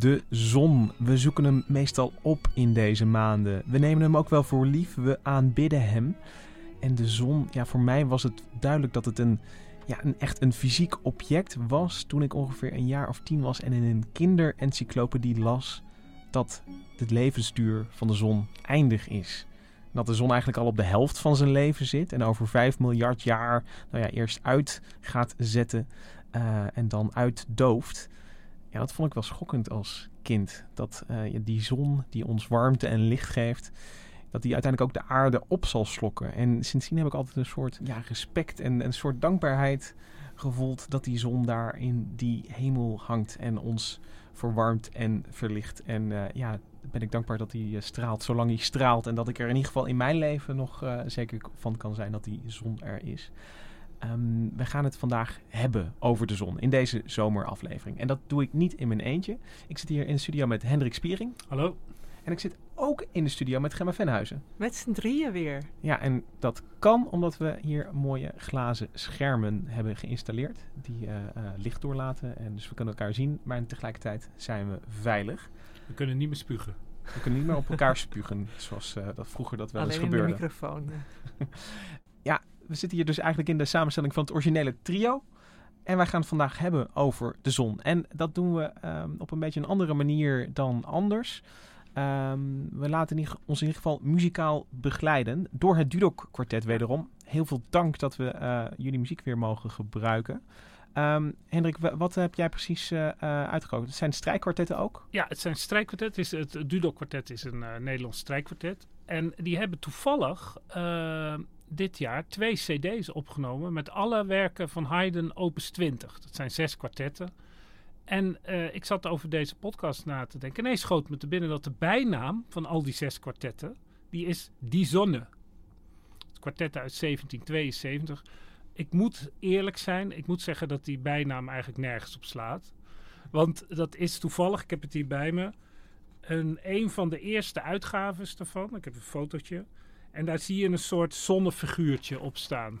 De zon. We zoeken hem meestal op in deze maanden. We nemen hem ook wel voor lief. We aanbidden hem. En de zon, ja, voor mij was het duidelijk dat het een, ja, een echt een fysiek object was toen ik ongeveer een jaar of tien was en in een kinderencyclopedie las dat het levensduur van de zon eindig is. Dat de zon eigenlijk al op de helft van zijn leven zit en over 5 miljard jaar nou ja, eerst uit gaat zetten uh, en dan uitdooft. Ja, dat vond ik wel schokkend als kind. Dat uh, die zon die ons warmte en licht geeft, dat die uiteindelijk ook de aarde op zal slokken. En sindsdien heb ik altijd een soort ja, respect en een soort dankbaarheid gevoeld dat die zon daar in die hemel hangt en ons verwarmt en verlicht. En uh, ja, ben ik dankbaar dat hij uh, straalt zolang hij straalt. En dat ik er in ieder geval in mijn leven nog zeker van kan zijn dat die zon er is. Um, we gaan het vandaag hebben over de zon in deze zomeraflevering. En dat doe ik niet in mijn eentje. Ik zit hier in de studio met Hendrik Spiering. Hallo. En ik zit ook in de studio met Gemma Venhuizen. Met z'n drieën weer. Ja, en dat kan omdat we hier mooie glazen schermen hebben geïnstalleerd. Die uh, uh, licht doorlaten. En dus we kunnen elkaar zien. Maar tegelijkertijd zijn we veilig. We kunnen niet meer spugen. We kunnen niet meer op elkaar spugen. Zoals uh, dat vroeger dat wel Alleen eens gebeurde. in de microfoon. ja, we zitten hier dus eigenlijk in de samenstelling van het originele trio. En wij gaan het vandaag hebben over de zon. En dat doen we um, op een beetje een andere manier dan anders. Um, we laten ons in ieder geval muzikaal begeleiden door het Dudok kwartet wederom. Heel veel dank dat we uh, jullie muziek weer mogen gebruiken. Um, Hendrik, wat heb jij precies uh, uitgekozen? Het zijn strijkkwartetten ook? Ja, het zijn strijkkwartetten. Het, het Dudok kwartet is een Nederlands strijkkwartet. En die hebben toevallig dit jaar twee cd's opgenomen met alle werken van Haydn Opus 20. Dat zijn zes kwartetten. En uh, ik zat over deze podcast na te denken. Nee, schoot me te binnen dat de bijnaam van al die zes kwartetten, die is Die Zonne. Het kwartet uit 1772. Ik moet eerlijk zijn, ik moet zeggen dat die bijnaam eigenlijk nergens op slaat. Want dat is toevallig, ik heb het hier bij me, een, een van de eerste uitgaves daarvan. Ik heb een fotootje. En daar zie je een soort zonnefiguurtje op staan.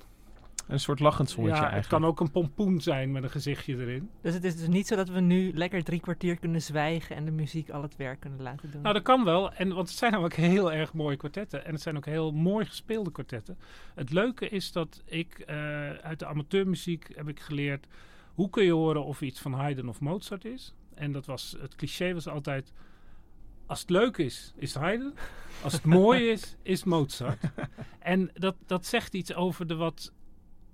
Een soort lachend zonnetje ja, eigenlijk. Het kan ook een pompoen zijn met een gezichtje erin. Dus het is dus niet zo dat we nu lekker drie kwartier kunnen zwijgen en de muziek al het werk kunnen laten doen. Nou, dat kan wel. En, want het zijn namelijk heel erg mooie kwartetten. En het zijn ook heel mooi gespeelde kwartetten. Het leuke is dat ik uh, uit de amateurmuziek heb ik geleerd... hoe kun je horen of iets van Haydn of Mozart is. En dat was, het cliché was altijd... Als het leuk is, is Haydn. Als het mooi is, is Mozart. En dat, dat zegt iets over de wat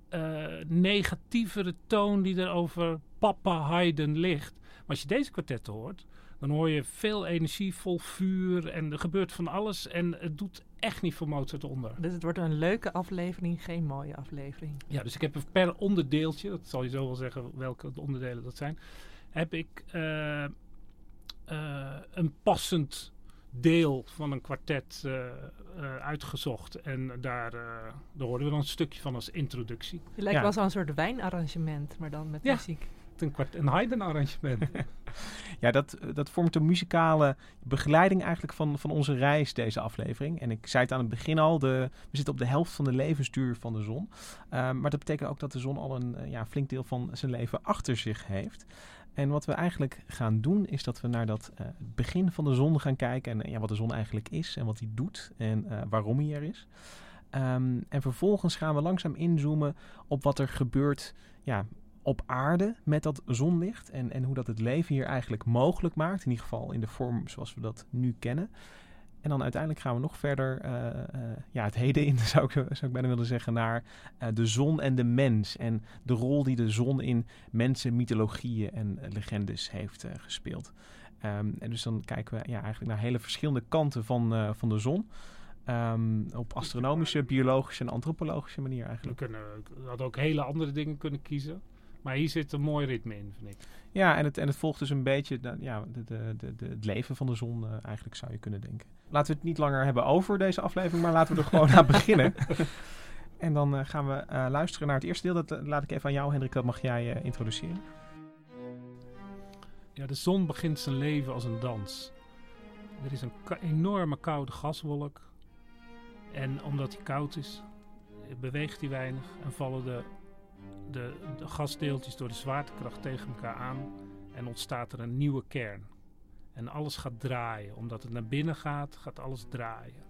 uh, negatievere toon die er over papa Haydn ligt. Maar als je deze kwartetten hoort, dan hoor je veel energie, vol vuur en er gebeurt van alles. En het doet echt niet voor Mozart onder. Dus het wordt een leuke aflevering, geen mooie aflevering. Ja, dus ik heb per onderdeeltje, dat zal je zo wel zeggen welke de onderdelen dat zijn, heb ik uh, een passend deel van een kwartet uh, uh, uitgezocht. En daar, uh, daar hoorden we dan een stukje van als introductie. Je lijkt ja. wel zo'n soort wijnarrangement, maar dan met ja, muziek. Een, kwart, een Haydn-arrangement. ja, dat, dat vormt de muzikale begeleiding eigenlijk van, van onze reis, deze aflevering. En ik zei het aan het begin al, de, we zitten op de helft van de levensduur van de zon. maar dat betekent ook dat de zon al een ja, flink deel van zijn leven achter zich heeft. En wat we eigenlijk gaan doen, is dat we naar dat uh, begin van de zon gaan kijken. En uh, ja, wat de zon eigenlijk is en wat hij doet en uh, waarom hij er is. Ehm, en vervolgens gaan we langzaam inzoomen op wat er gebeurt ja, op aarde met dat zonlicht. En, en hoe dat het leven hier eigenlijk mogelijk maakt. In ieder geval in de vorm zoals we dat nu kennen. En dan uiteindelijk gaan we nog verder uh, uh, ja, het heden in, zou ik, zou ik bijna willen zeggen, naar uh, de zon en de mens. En de rol die de zon in mensen, mythologieën en legendes heeft gespeeld. Um, en dus dan kijken we ja, eigenlijk naar hele verschillende kanten van, van de zon. Um, op astronomische, biologische en antropologische manier eigenlijk. We, kunnen, we hadden ook hele andere dingen kunnen kiezen. Maar hier zit een mooi ritme in, vind ik. Ja, en het, en het volgt dus een beetje de, ja, de, de, de, het leven van de zon, uh, eigenlijk zou je kunnen denken. Laten we het niet langer hebben over deze aflevering, maar laten we er gewoon aan beginnen. En dan uh, gaan we uh, luisteren naar het eerste deel. Dat laat ik even aan jou, Hendrik, dat mag jij introduceren. Ja, de zon begint zijn leven als een dans. Er is een enorme koude gaswolk. En omdat hij koud is, beweegt hij weinig en vallen de de, de gasdeeltjes door de zwaartekracht tegen elkaar aan en ontstaat er een nieuwe kern. En alles gaat draaien. Omdat het naar binnen gaat, gaat alles draaien.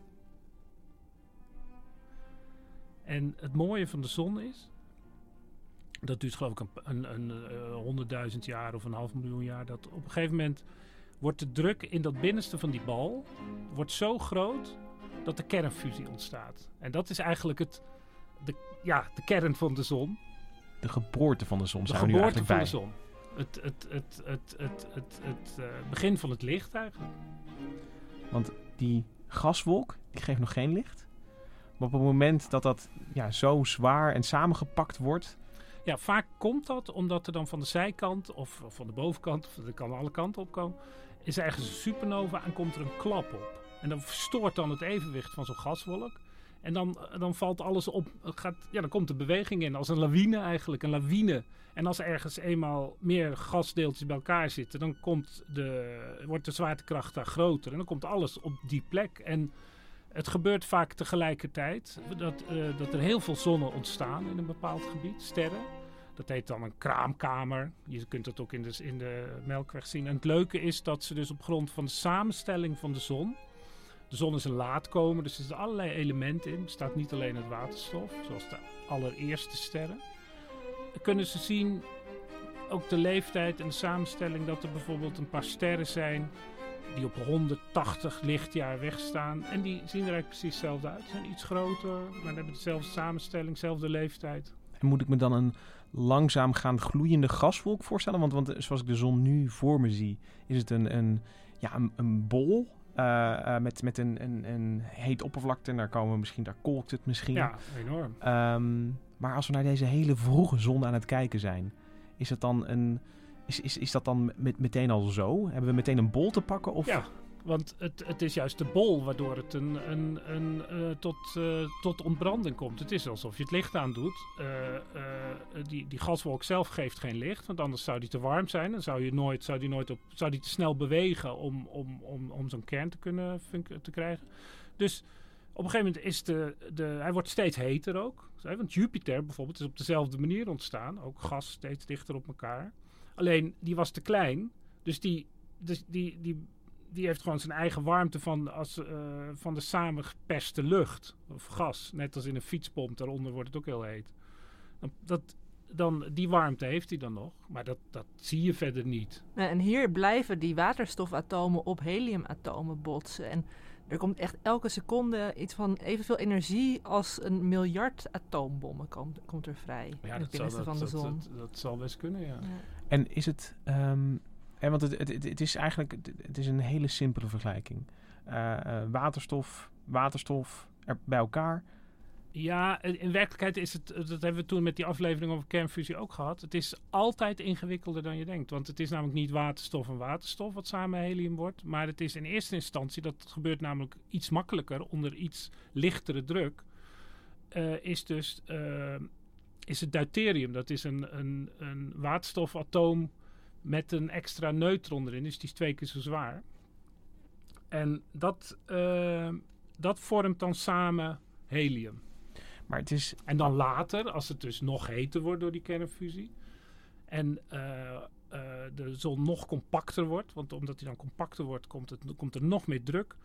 En het mooie van de zon is, dat duurt geloof ik een, een, een honderdduizend jaar of een half miljoen jaar, dat op een gegeven moment wordt de druk in dat binnenste van die bal wordt zo groot dat de kernfusie ontstaat. En dat is eigenlijk het, de, ja, de kern van de zon de geboorte van de zon de zijn we nu eigenlijk van bij. de zon. Het, het, het, het, het, het, het uh, begin van het licht eigenlijk. Want die gaswolk, die geeft nog geen licht. Maar op het moment dat dat ja, zo zwaar en samengepakt wordt... Ja, vaak komt dat omdat er dan van de zijkant of van de bovenkant, of er kan alle kanten op komen, is er ergens een supernova en komt er een klap op. En dan verstoort dan het evenwicht van zo'n gaswolk. En dan, dan valt alles op. Gaat, ja, dan komt de beweging in als een lawine eigenlijk. Een lawine. En als er ergens eenmaal meer gasdeeltjes bij elkaar zitten, dan komt de, wordt de zwaartekracht daar groter. En dan komt alles op die plek. En het gebeurt vaak tegelijkertijd dat, uh, dat er heel veel zonnen ontstaan in een bepaald gebied, sterren. Dat heet dan een kraamkamer. Je kunt dat ook in de, in de Melkweg zien. En het leuke is dat ze dus op grond van de samenstelling van de zon de zon is een laatkomer, dus er zitten allerlei elementen in. Er staat niet alleen het waterstof, zoals de allereerste sterren. Kunnen ze zien, ook de leeftijd en de samenstelling, dat er bijvoorbeeld een paar sterren zijn die op 180 lichtjaar wegstaan. En die zien er eigenlijk precies hetzelfde uit. Ze zijn iets groter, maar hebben dezelfde samenstelling, dezelfde leeftijd. En moet ik me dan een langzaam gaan gloeiende gaswolk voorstellen? Want, want zoals ik de zon nu voor me zie, is het een, een, ja, een bol uh, uh, met, met een, een, een heet oppervlakte. En daar komen we misschien, daar kolkt het misschien. Ja, enorm. Um, maar als we naar deze hele vroege zon aan het kijken zijn, is het dan een. Is, is, is dat dan met, meteen al zo? Hebben we meteen een bol te pakken? Of? Ja, want het, het is juist de bol waardoor het een, een, een, uh, tot, uh, tot ontbranding komt. Het is alsof je het licht aandoet. Uh, die, die gaswolk zelf geeft geen licht, want anders zou die te warm zijn. Dan zou, je nooit, zou, die, nooit op, zou die te snel bewegen om, om, om, om zo'n kern te kunnen te krijgen. Dus op een gegeven moment is de, de, hij wordt steeds heter ook. Want Jupiter bijvoorbeeld is op dezelfde manier ontstaan. Ook gas steeds dichter op elkaar. Alleen die was te klein. Dus die, dus die, die die heeft gewoon zijn eigen warmte van, als, uh, van de samengeperste lucht of gas. Net als in een fietspomp, daaronder wordt het ook heel heet. Dan, dat, dan, die warmte heeft hij dan nog, maar dat, dat zie je verder niet. En hier blijven die waterstofatomen op heliumatomen botsen. En er komt echt elke seconde iets van evenveel energie als een miljard atoombommen komt, komt er vrij. Ja, in het dat, binnenste zal, dat, van de dat, zon. Dat, dat, zal best kunnen, ja. ja. En is het... Um, en want het, het, het, is eigenlijk het is een hele simpele vergelijking. Uh, uh, waterstof, waterstof er bij elkaar. Ja, in werkelijkheid is het, dat hebben we toen met die aflevering over kernfusie ook gehad. Het is altijd ingewikkelder dan je denkt. Want het is namelijk niet waterstof en waterstof wat samen helium wordt. Maar het is in eerste instantie, dat gebeurt namelijk iets makkelijker onder iets lichtere druk. Uh, is dus is het deuterium. Dat is een, een, een waterstofatoom met een extra neutron erin. Dus die is twee keer zo zwaar. En dat, uh, dat vormt dan samen helium. Maar het is... En dan later, als het dus nog heter wordt door die kernfusie... en uh, uh, de zon nog compacter wordt... want omdat hij dan compacter wordt, komt, het, komt er nog meer druk...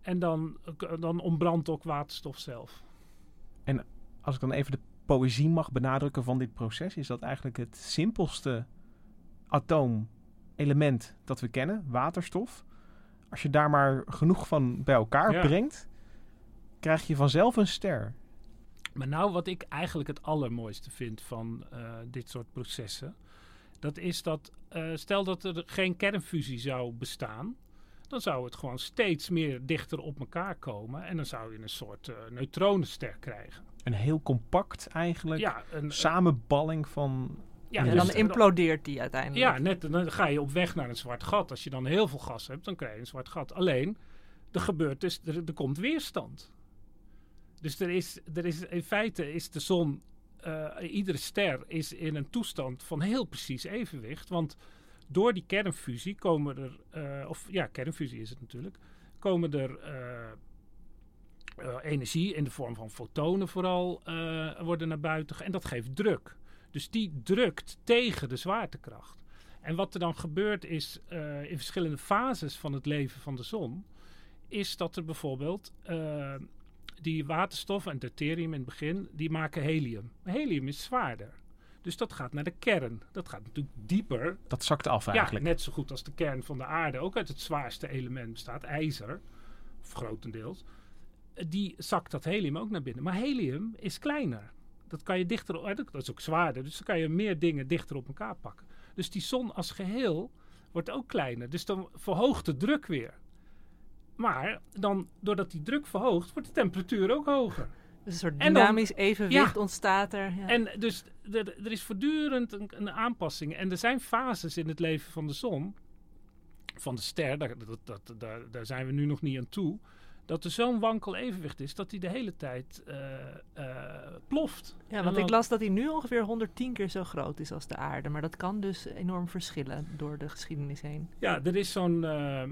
en dan, dan ontbrandt ook waterstof zelf. En als ik dan even de poëzie mag benadrukken van dit proces, is dat eigenlijk het simpelste atoomelement dat we kennen, waterstof. Als je daar maar genoeg van bij elkaar Ja. brengt, krijg je vanzelf een ster. Maar nou, wat ik eigenlijk het allermooiste vind van eh, dit soort processen, dat is dat, eh, stel dat er geen kernfusie zou bestaan, dan zou het gewoon steeds meer dichter op elkaar komen en dan zou je een soort eh, neutronenster krijgen. Een heel compact eigenlijk Ja, een, samenballing van... ja, en dus- dan implodeert die uiteindelijk. Ja, net, dan ga je op weg naar een zwart gat. Als je dan heel veel gas hebt, dan krijg je een zwart gat. Alleen, er gebeurt dus, er, er komt weerstand. Dus er is, er is, in feite is de zon, eh, iedere ster is in een toestand van heel precies evenwicht. Want door die kernfusie komen er, eh, of ja, kernfusie is het natuurlijk, komen er eh, energie in de vorm van fotonen vooral worden naar buiten en dat geeft druk. Dus die drukt tegen de zwaartekracht. En wat er dan gebeurt is eh, in verschillende fases van het leven van de zon, is dat er bijvoorbeeld eh, die waterstof en deuterium in het begin, die maken helium. Helium is zwaarder. Dus dat gaat naar de kern. Dat gaat natuurlijk dieper Dat zakt af ja, eigenlijk. net zo goed als de kern van de aarde ook uit het zwaarste element bestaat, ijzer, of grotendeels. Die zakt dat helium ook naar binnen. Maar helium is kleiner. Dat kan je dichter, dat is ook zwaarder, dus dan kan je meer dingen dichter op elkaar pakken. Dus die zon als geheel wordt ook kleiner. Dus dan verhoogt de druk weer. Maar dan, doordat die druk verhoogt, wordt de temperatuur ook hoger. Dus een soort dan- dynamisch evenwicht Ja. ontstaat er. Ja. En dus er, er is voortdurend een, een aanpassing. En er zijn fases in het leven van de zon, van de ster, daar, dat, dat, daar, daar zijn we nu nog niet aan toe. Dat er zo'n wankel evenwicht is dat hij de hele tijd eh, eh, ploft. ja, want dan- ik las dat hij nu ongeveer 110 keer zo groot is als de aarde. Maar dat kan dus enorm verschillen door de geschiedenis heen. Ja, er is zo'n. eh,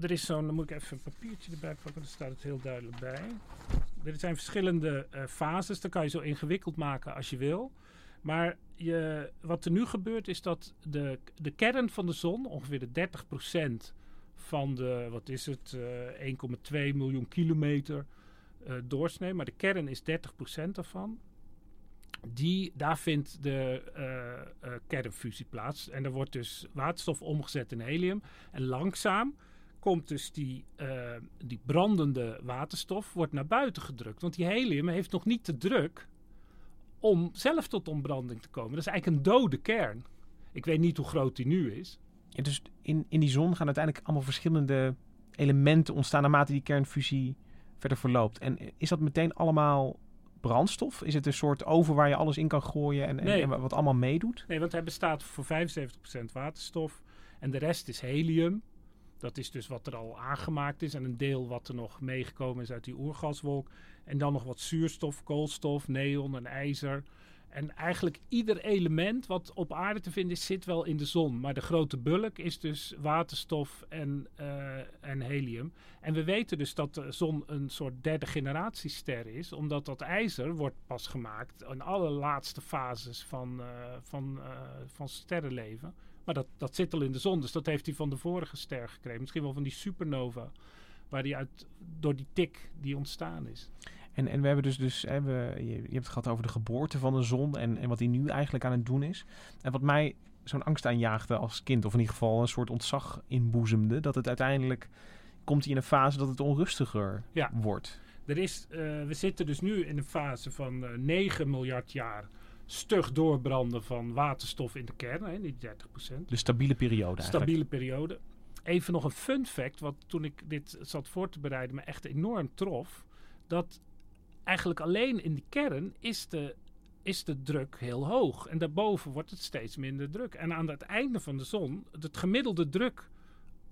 er is zo'n. Dan moet ik even een papiertje erbij pakken, daar staat het heel duidelijk bij. Er zijn verschillende fases. Dat kan je zo ingewikkeld maken als je wil. Maar je, wat er nu gebeurt is dat de, de kern van de zon, ongeveer de 30% van de, wat is het, eh 1,2 miljoen kilometer eh, doorsnee. Maar de kern is 30% daarvan. Die, daar vindt de eh, eh, kernfusie plaats. En er wordt dus waterstof omgezet in helium. En langzaam komt dus die, eh, die brandende waterstof wordt naar buiten gedrukt. Want die helium heeft nog niet de druk om zelf tot ontbranding te komen. Dat is eigenlijk een dode kern. Ik weet niet hoe groot die nu is. Ja, dus in, in die zon gaan uiteindelijk allemaal verschillende elementen ontstaan naarmate die kernfusie verder verloopt. En is dat meteen allemaal brandstof? Is het een soort oven waar je alles in kan gooien en, en, Nee. en wat allemaal meedoet? Nee, want hij bestaat voor 75% waterstof. En de rest is helium. Dat is dus wat er al aangemaakt is. En een deel wat er nog meegekomen is uit die oergaswolk. En dan nog wat zuurstof, koolstof, neon en ijzer. En eigenlijk ieder element wat op aarde te vinden is, zit wel in de zon. Maar de grote bulk is dus waterstof en, eh, en helium. En we weten dus dat de zon een soort derde generatiester is. Omdat dat ijzer wordt pas gemaakt in alle laatste fases van, eh, van, eh, van sterrenleven. Maar dat, dat zit al in de zon. Dus dat heeft hij van de vorige ster gekregen. Misschien wel van die supernova. Waar die uit, door die tik die ontstaan is. En, en we hebben dus, dus hè, we, je, je hebt het gehad over de geboorte van de zon en, en wat die nu eigenlijk aan het doen is. En wat mij zo'n angst aanjaagde als kind, of in ieder geval een soort ontzag inboezemde, dat het uiteindelijk komt hij in een fase dat het onrustiger Ja. wordt. Er is, eh, we zitten dus nu in een fase van eh 9 miljard jaar stug doorbranden van waterstof in de kern, hè, die 30%. De stabiele periode eigenlijk. Stabiele periode. Even nog een fun fact, wat toen ik dit zat voor te bereiden me echt enorm trof. Dat eigenlijk alleen in die kern is de, is de druk heel hoog. En daarboven wordt het steeds minder druk. En aan het einde van de zon, het gemiddelde druk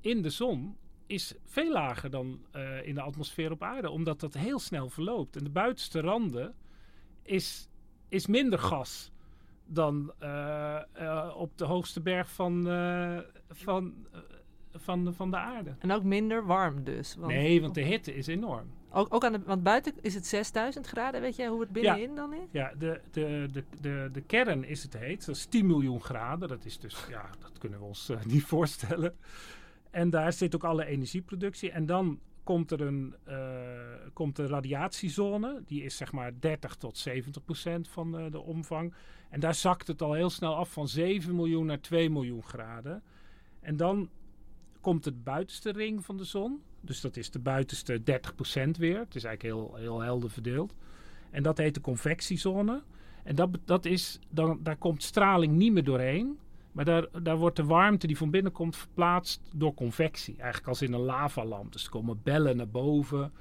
in de zon is veel lager dan eh, in de atmosfeer op aarde. Omdat dat heel snel verloopt. En de buitenste randen is, is minder gas dan eh, eh, op de hoogste berg van, van, van, van de aarde. En ook minder warm dus. Want Nee, want de hitte is enorm. Ook, ook aan de, want buiten is het 6000 graden. Weet jij hoe het binnenin dan is? Ja, de, de, de, de, de kern is het heet. Dat is 10 miljoen graden. Dat is dus, ja, dat kunnen we ons eh, niet voorstellen. En daar zit ook alle energieproductie. En dan komt er een eh, komt de radiatiezone. Die is zeg maar 30 tot 70 procent van eh, de omvang. En daar zakt het al heel snel af van 7 miljoen naar 2 miljoen graden. En dan komt de buitenste ring van de zon. Dus dat is de buitenste 30 procent weer. Het is eigenlijk heel, heel helder verdeeld. En dat heet de convectiezone. En dat, dat is, dan, daar komt straling niet meer doorheen. Maar daar, daar wordt de warmte die van binnen komt verplaatst door convectie. Eigenlijk als in een lavalamp. Dus er komen bellen naar boven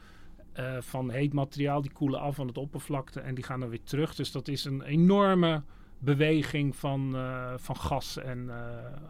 eh, van heet materiaal. Die koelen af aan het oppervlakte en die gaan dan weer terug. Dus dat is een enorme beweging van, eh, van gas. En eh,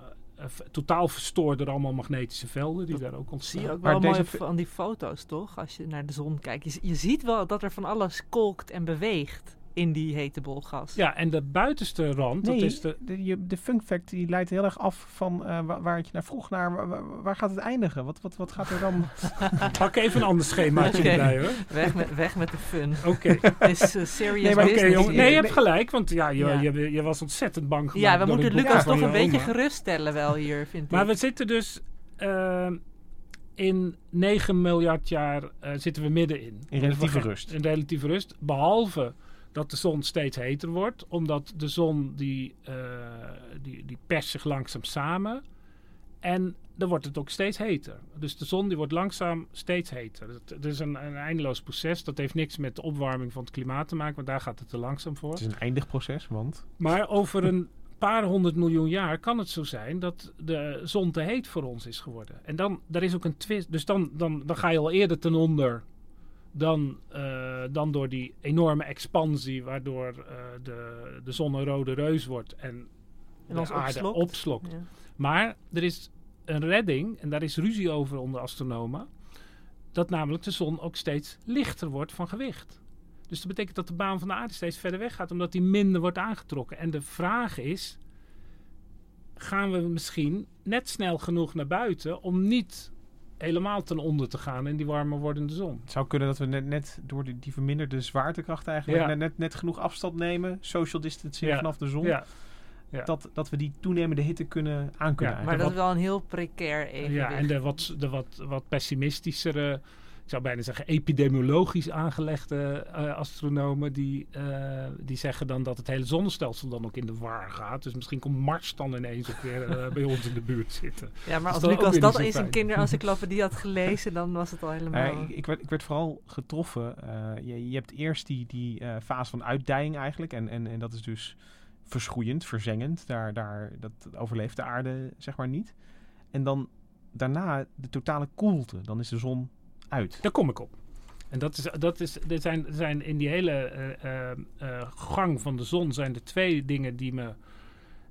totaal verstoord door allemaal magnetische velden die daar ook Zie ontstaan. je ook Maar wel mooi van die foto's, toch? Als je naar de zon kijkt. Je ziet wel dat er van alles kolkt en beweegt in die hete bol gas. Ja, en de buitenste rand, Nee, dat is de... de, je, de fun fact die leidt heel erg af van eh, wa- waar, het je naar vroeg. Naar, wa- wa- waar, gaat het eindigen? Wat, wat, wat gaat er dan... Pak even een ander schemaatje Oké. erbij hoor. Weg, met, weg met de fun. Oké, Het is eh, serious Nee, maar business jongen. hier. Nee, je hebt gelijk, want ja, je, Ja. Je, je was ontzettend bang Ja, we moeten Lucas toch een je beetje geruststellen wel hier, vind Maar ik. we zitten dus ehm, in 9 miljard jaar eh, zitten we middenin. In relatieve rust. In relatieve rust. Behalve dat de zon steeds heter wordt. Omdat de zon die, eh, die, die perst zich langzaam samen. En dan wordt het ook steeds heter. Dus de zon die wordt langzaam steeds heter. Het, het is een, een eindeloos proces. Dat heeft niks met de opwarming van het klimaat te maken. Want daar gaat het te langzaam voor. Het is een eindig proces, want... Maar over een paar honderd miljoen jaar kan het zo zijn dat de zon te heet voor ons is geworden. En dan, daar is ook een twist. Dus dan, dan, dan ga je al eerder ten onder dan, eh, dan door die enorme expansie, waardoor eh, de, de zon een rode reus wordt en, En de aarde opslokt. opslokt. Ja. Maar er is een redding, en daar is ruzie over onder astronomen, dat namelijk de zon ook steeds lichter wordt van gewicht. Dus dat betekent dat de baan van de aarde steeds verder weg gaat, omdat die minder wordt aangetrokken. En de vraag is, gaan we misschien net snel genoeg naar buiten om niet helemaal ten onder te gaan in die warmer wordende zon? Het zou kunnen dat we net, net door die, die verminderde zwaartekracht eigenlijk Ja. net, net, net genoeg afstand nemen. Social distancing Ja. vanaf de zon. Ja, ja. Dat, dat we die toenemende hitte kunnen aankunnen. Ja, Maar dat is wel een heel precair evenwicht. Ja, en de wat, de wat, wat pessimistischere, zou bijna zeggen epidemiologisch aangelegde eh, astronomen, die, eh, die zeggen dan dat het hele zonnestelsel dan ook in de war gaat. Dus misschien komt Mars dan ineens ook weer eh, bij ons in de buurt zitten. Ja, maar als Lucas dat zijn fijn. kinderencyclopedie had gelezen, dan was het al helemaal... Eh, ik, ik, werd, ik werd vooral getroffen. eh, je, je hebt eerst die, die eh, fase van uitdijing eigenlijk. En, en, en dat is dus verschroeiend, verzengend. Daar, daar, dat overleeft de aarde zeg maar niet. En dan daarna de totale koelte. Dan is de zon uit. Daar kom ik op. En dat is, dat is, er zijn, zijn in die hele eh, eh, eh, gang van de zon zijn er twee dingen die me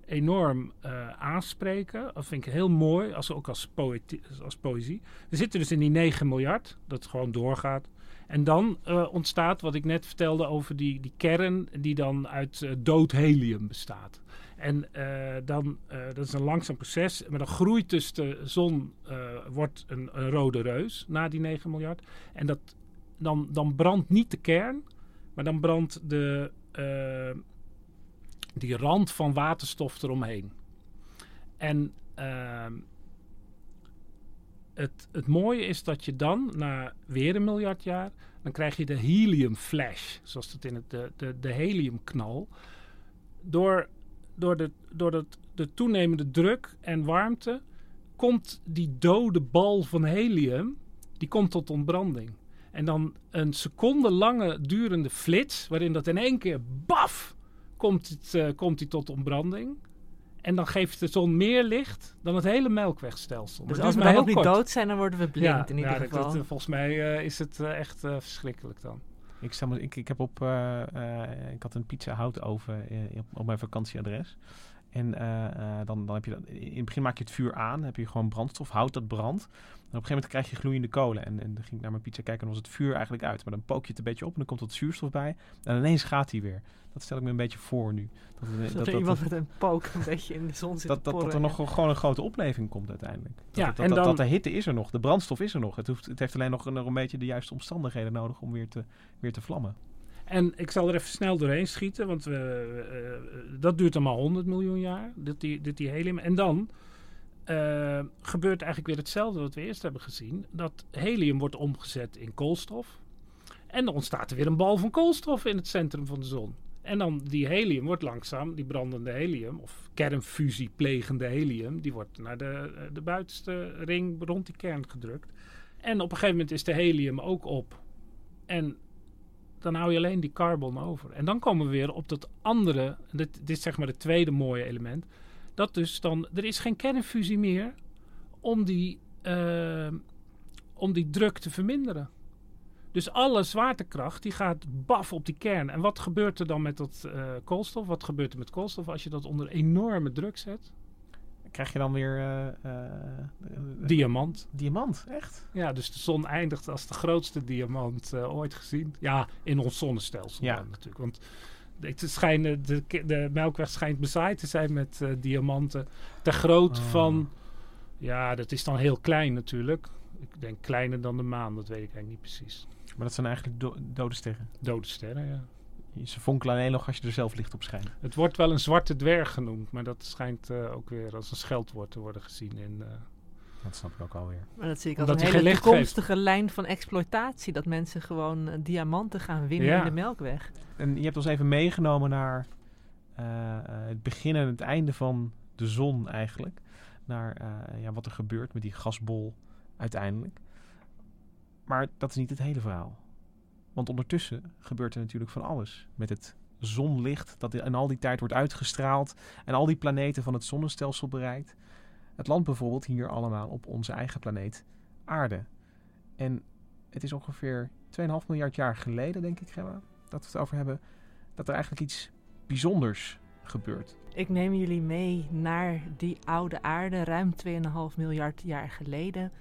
enorm aanspreken. Dat vind ik heel mooi, als, ook als, poëti- als poëzie. We zitten dus in die 9 miljard, dat gewoon doorgaat. En dan eh, ontstaat wat ik net vertelde over die, die kern die dan uit eh, dood helium bestaat. En eh, dan, dat is een langzaam proces, maar dan groeit dus de zon, wordt een, een rode reus na die 9 miljard. En dat, dan, dan brandt niet de kern, maar dan brandt de, die rand van waterstof eromheen. En ehm, het, het mooie is dat je dan, na weer een miljard jaar, dan krijg je de helium flash, zoals het in het, de, de, de heliumknal. Door, door, de, door dat, de toenemende druk en warmte komt die dode bal van helium, die komt tot ontbranding. En dan een seconde lange durende flits, waarin dat in één keer baf, komt, het, eh, komt die tot ontbranding. En dan geeft de zon meer licht dan het hele melkwegstelsel. dus als we dan ook niet dood zijn, dan worden we blind in ieder ja, dat- geval. dat- volgens mij eh, is het eh, echt eh, verschrikkelijk dan. Ik, stel ik, ik, heb op, eh, eh, ik had een pizza houtoven op, op mijn vakantieadres. En eh, eh, dan, dan heb je dat, in het begin maak je het vuur aan, dan heb je gewoon brandstof, hout dat brandt. En op een gegeven moment krijg je gloeiende kolen. En, en dan ging ik naar mijn pizza kijken en dan was het vuur eigenlijk uit. Maar dan pook je het een beetje op en dan komt wat zuurstof bij. En ineens gaat hij weer. Dat stel ik me een beetje voor nu. Dat, Dat, dat, er dat, iemand dat, met een pook een beetje in de zon zit dat, te dat, dat er nog gewoon een grote opleving komt uiteindelijk. Dat, Ja, dat, en dat, dan- dat de hitte is er nog, de brandstof is er nog. Het, hoeft, het heeft alleen nog, nog een beetje de juiste omstandigheden nodig om weer te, weer te vlammen. En ik zal er even snel doorheen schieten, want we, eh, dat duurt allemaal 100 miljoen jaar, dit die, dit die helium. En dan, eh, gebeurt eigenlijk weer hetzelfde wat we eerst hebben gezien. Dat helium wordt omgezet in koolstof. En dan ontstaat er weer een bal van koolstof in het centrum van de zon. En dan die helium wordt langzaam, die brandende helium, of kernfusie plegende helium, die wordt naar de, eh, de buitenste ring rond die kern gedrukt. En op een gegeven moment is de helium ook op. En dan hou je alleen die carbon over. En dan komen we weer op dat andere, dit, is zeg maar het tweede mooie element. Dat dus dan, er is geen kernfusie meer om die, uh, om die druk te verminderen. Dus alle zwaartekracht die gaat baf op die kern. En wat gebeurt er dan met dat uh, koolstof? Wat gebeurt er met koolstof als je dat onder enorme druk zet? Krijg je dan weer... Uh, diamant. Diamant, echt? Ja, dus de zon eindigt als de grootste diamant ooit gezien. Ja, in ons zonnestelsel ja. dan natuurlijk. Want het schijnen, de, de Melkweg schijnt bezaaid te zijn met diamanten. Ter grootte Oh. van... Ja, dat is dan heel klein natuurlijk. Ik denk kleiner dan de maan, dat weet ik eigenlijk niet precies. Maar dat zijn eigenlijk do dode sterren. Dode sterren, ja. Ze fonkelen alleen nog als je er zelf licht op schijnt. Het wordt wel een zwarte dwerg genoemd, maar dat schijnt uh, ook weer als een scheldwoord te worden gezien in. Uh, dat snap ik ook alweer. Maar dat zie ik als Omdat een hele toekomstige lijn van exploitatie. Dat mensen gewoon uh, diamanten gaan winnen Ja. in de melkweg. En je hebt ons even meegenomen naar uh, het begin en het einde van de zon eigenlijk. Naar uh, ja, wat er gebeurt met die gasbol uiteindelijk. Maar dat is niet het hele verhaal. Want ondertussen gebeurt er natuurlijk van alles. Met het zonlicht dat in al die tijd wordt uitgestraald en al die planeten van het zonnestelsel bereikt. Het land bijvoorbeeld hier allemaal op onze eigen planeet Aarde. En het is ongeveer 2,5 miljard jaar geleden, denk ik, Gemma, dat we het over hebben, dat er eigenlijk iets bijzonders gebeurt. Ik neem jullie mee naar die oude aarde, ruim 2,5 miljard jaar geleden.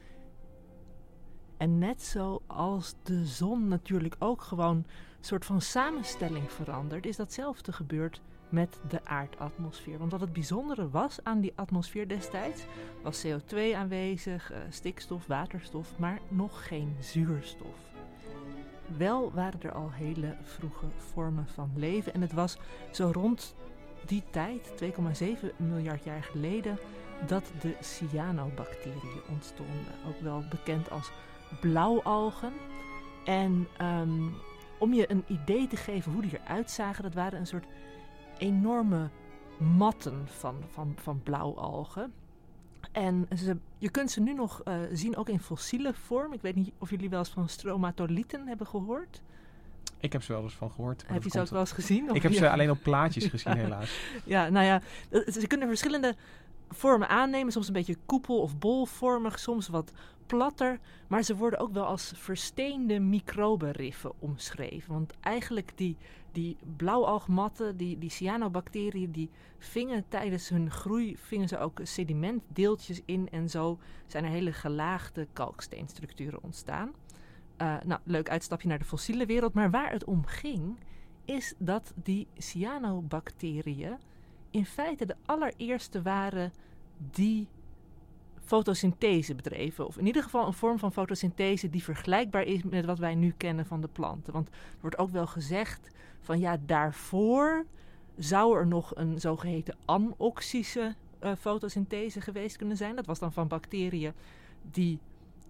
En net zoals de zon natuurlijk ook gewoon een soort van samenstelling verandert, is datzelfde gebeurd met de aardatmosfeer. Want wat het bijzondere was aan die atmosfeer destijds, was CO2 aanwezig, uh, stikstof, waterstof, maar nog geen zuurstof. Wel waren er al hele vroege vormen van leven en het was zo rond die tijd, 2,7 miljard jaar geleden, dat de cyanobacteriën ontstonden. Ook wel bekend als blauwalgen. En um, om je een idee te geven hoe die eruit zagen, dat waren een soort enorme matten van, van, van blauwalgen. En ze, je kunt ze nu nog uh, zien, ook in fossiele vorm. Ik weet niet of jullie wel eens van stromatolieten hebben gehoord. Ik heb ze wel eens van gehoord. Heb je ze ook wel eens gezien? Ik heb ze alleen op plaatjes gezien, helaas. Ja, nou ja, ze kunnen verschillende vormen aannemen. Soms een beetje koepel- of bolvormig, soms wat platter. Maar ze worden ook wel als versteende microbenriffen omschreven. Want eigenlijk die, die blauwalgmatten, die, die cyanobacteriën, die vingen tijdens hun groei vingen ze ook sedimentdeeltjes in. En zo zijn er hele gelaagde kalksteenstructuren ontstaan. Uh, nou, leuk uitstapje naar de fossiele wereld. Maar waar het om ging, is dat die cyanobacteriën in feite de allereerste waren die fotosynthese bedreven. Of in ieder geval een vorm van fotosynthese die vergelijkbaar is met wat wij nu kennen van de planten. Want er wordt ook wel gezegd van ja, daarvoor zou er nog een zogeheten anoxische uh, fotosynthese geweest kunnen zijn. Dat was dan van bacteriën die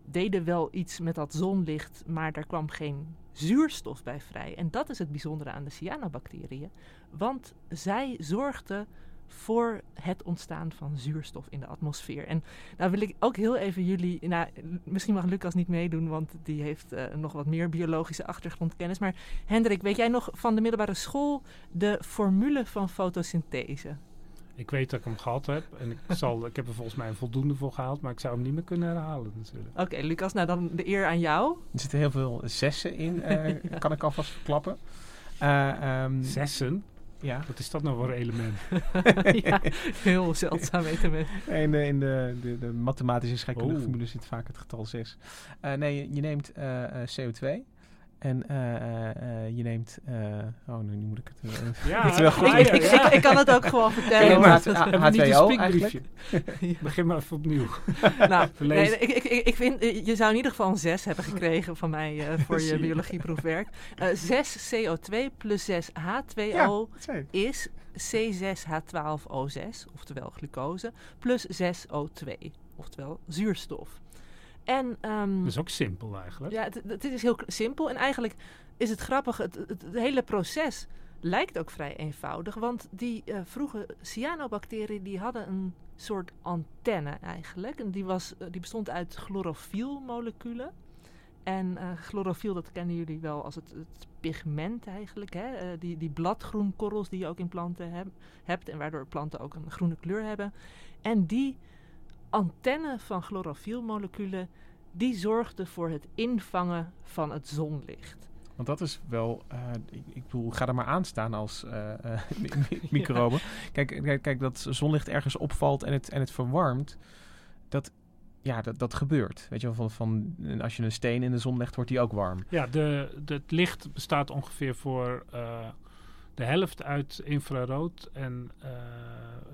deden wel iets met dat zonlicht, maar daar kwam geen zuurstof bij vrij. En dat is het bijzondere aan de cyanobacteriën, want zij zorgden voor het ontstaan van zuurstof in de atmosfeer. En nou wil ik ook heel even jullie, nou, misschien mag Lucas niet meedoen, want die heeft uh, nog wat meer biologische achtergrondkennis. Maar Hendrik, weet jij nog van de middelbare school de formule van fotosynthese? Ik weet dat ik hem gehad heb en ik, zal, ik heb er volgens mij een voldoende voor gehaald, maar ik zou hem niet meer kunnen herhalen natuurlijk. Oké, okay, Lucas, nou dan de eer aan jou. Er zitten heel veel zessen in, uh, ja. kan ik alvast verklappen. Uh, um, zessen? Ja. Wat is dat nou voor element? ja, heel zeldzaam element. In de, in de, de, de mathematische scheikundige oh. formule zit vaak het getal 6. Uh, nee, je, je neemt uh, CO2 en uh, je neemt... oh, nu moet ik het... ja, ik, wel goed. Ik, ik, ik, ik, kan het ook gewoon vertellen. Ja, H, H2O eigenlijk. Begin maar even opnieuw. nou, nee, ik, ik, ik vind, je zou in ieder geval een 6 hebben gekregen van mij uh, voor je biologieproefwerk. Uh, 6 CO2 plus 6 H2O ja, is C6H12O6, oftewel glucose, plus 6O2, oftewel zuurstof. En, ehm, Dat is ook simpel eigenlijk. ja, het, het is heel simpel. En eigenlijk is het grappig, het, het, het hele proces lijkt ook vrij eenvoudig. Want die eh, vroege cyanobacteriën die hadden een soort antenne eigenlijk. En die, was, eh, die bestond uit chlorofielmoleculen. En eh chlorofiel, dat kennen jullie wel als het, het pigment eigenlijk. Hè? Die, die bladgroenkorrels die je ook in planten heb- hebt. En waardoor planten ook een groene kleur hebben. En die antenne van chlorofielmoleculen die zorgde voor het invangen van het zonlicht. Want dat is wel, eh, ik, ik bedoel, ga er maar aan staan als eh, eh, mi- mi- microbe. Kijk, kijk, kijk, dat zonlicht ergens opvalt en het, en het verwarmt, dat, ja, dat, dat gebeurt. Weet je wel, van, van, en als je een steen in de zon legt, wordt die ook warm. Ja, de, de, het licht bestaat ongeveer voor eh, de helft uit infrarood en eh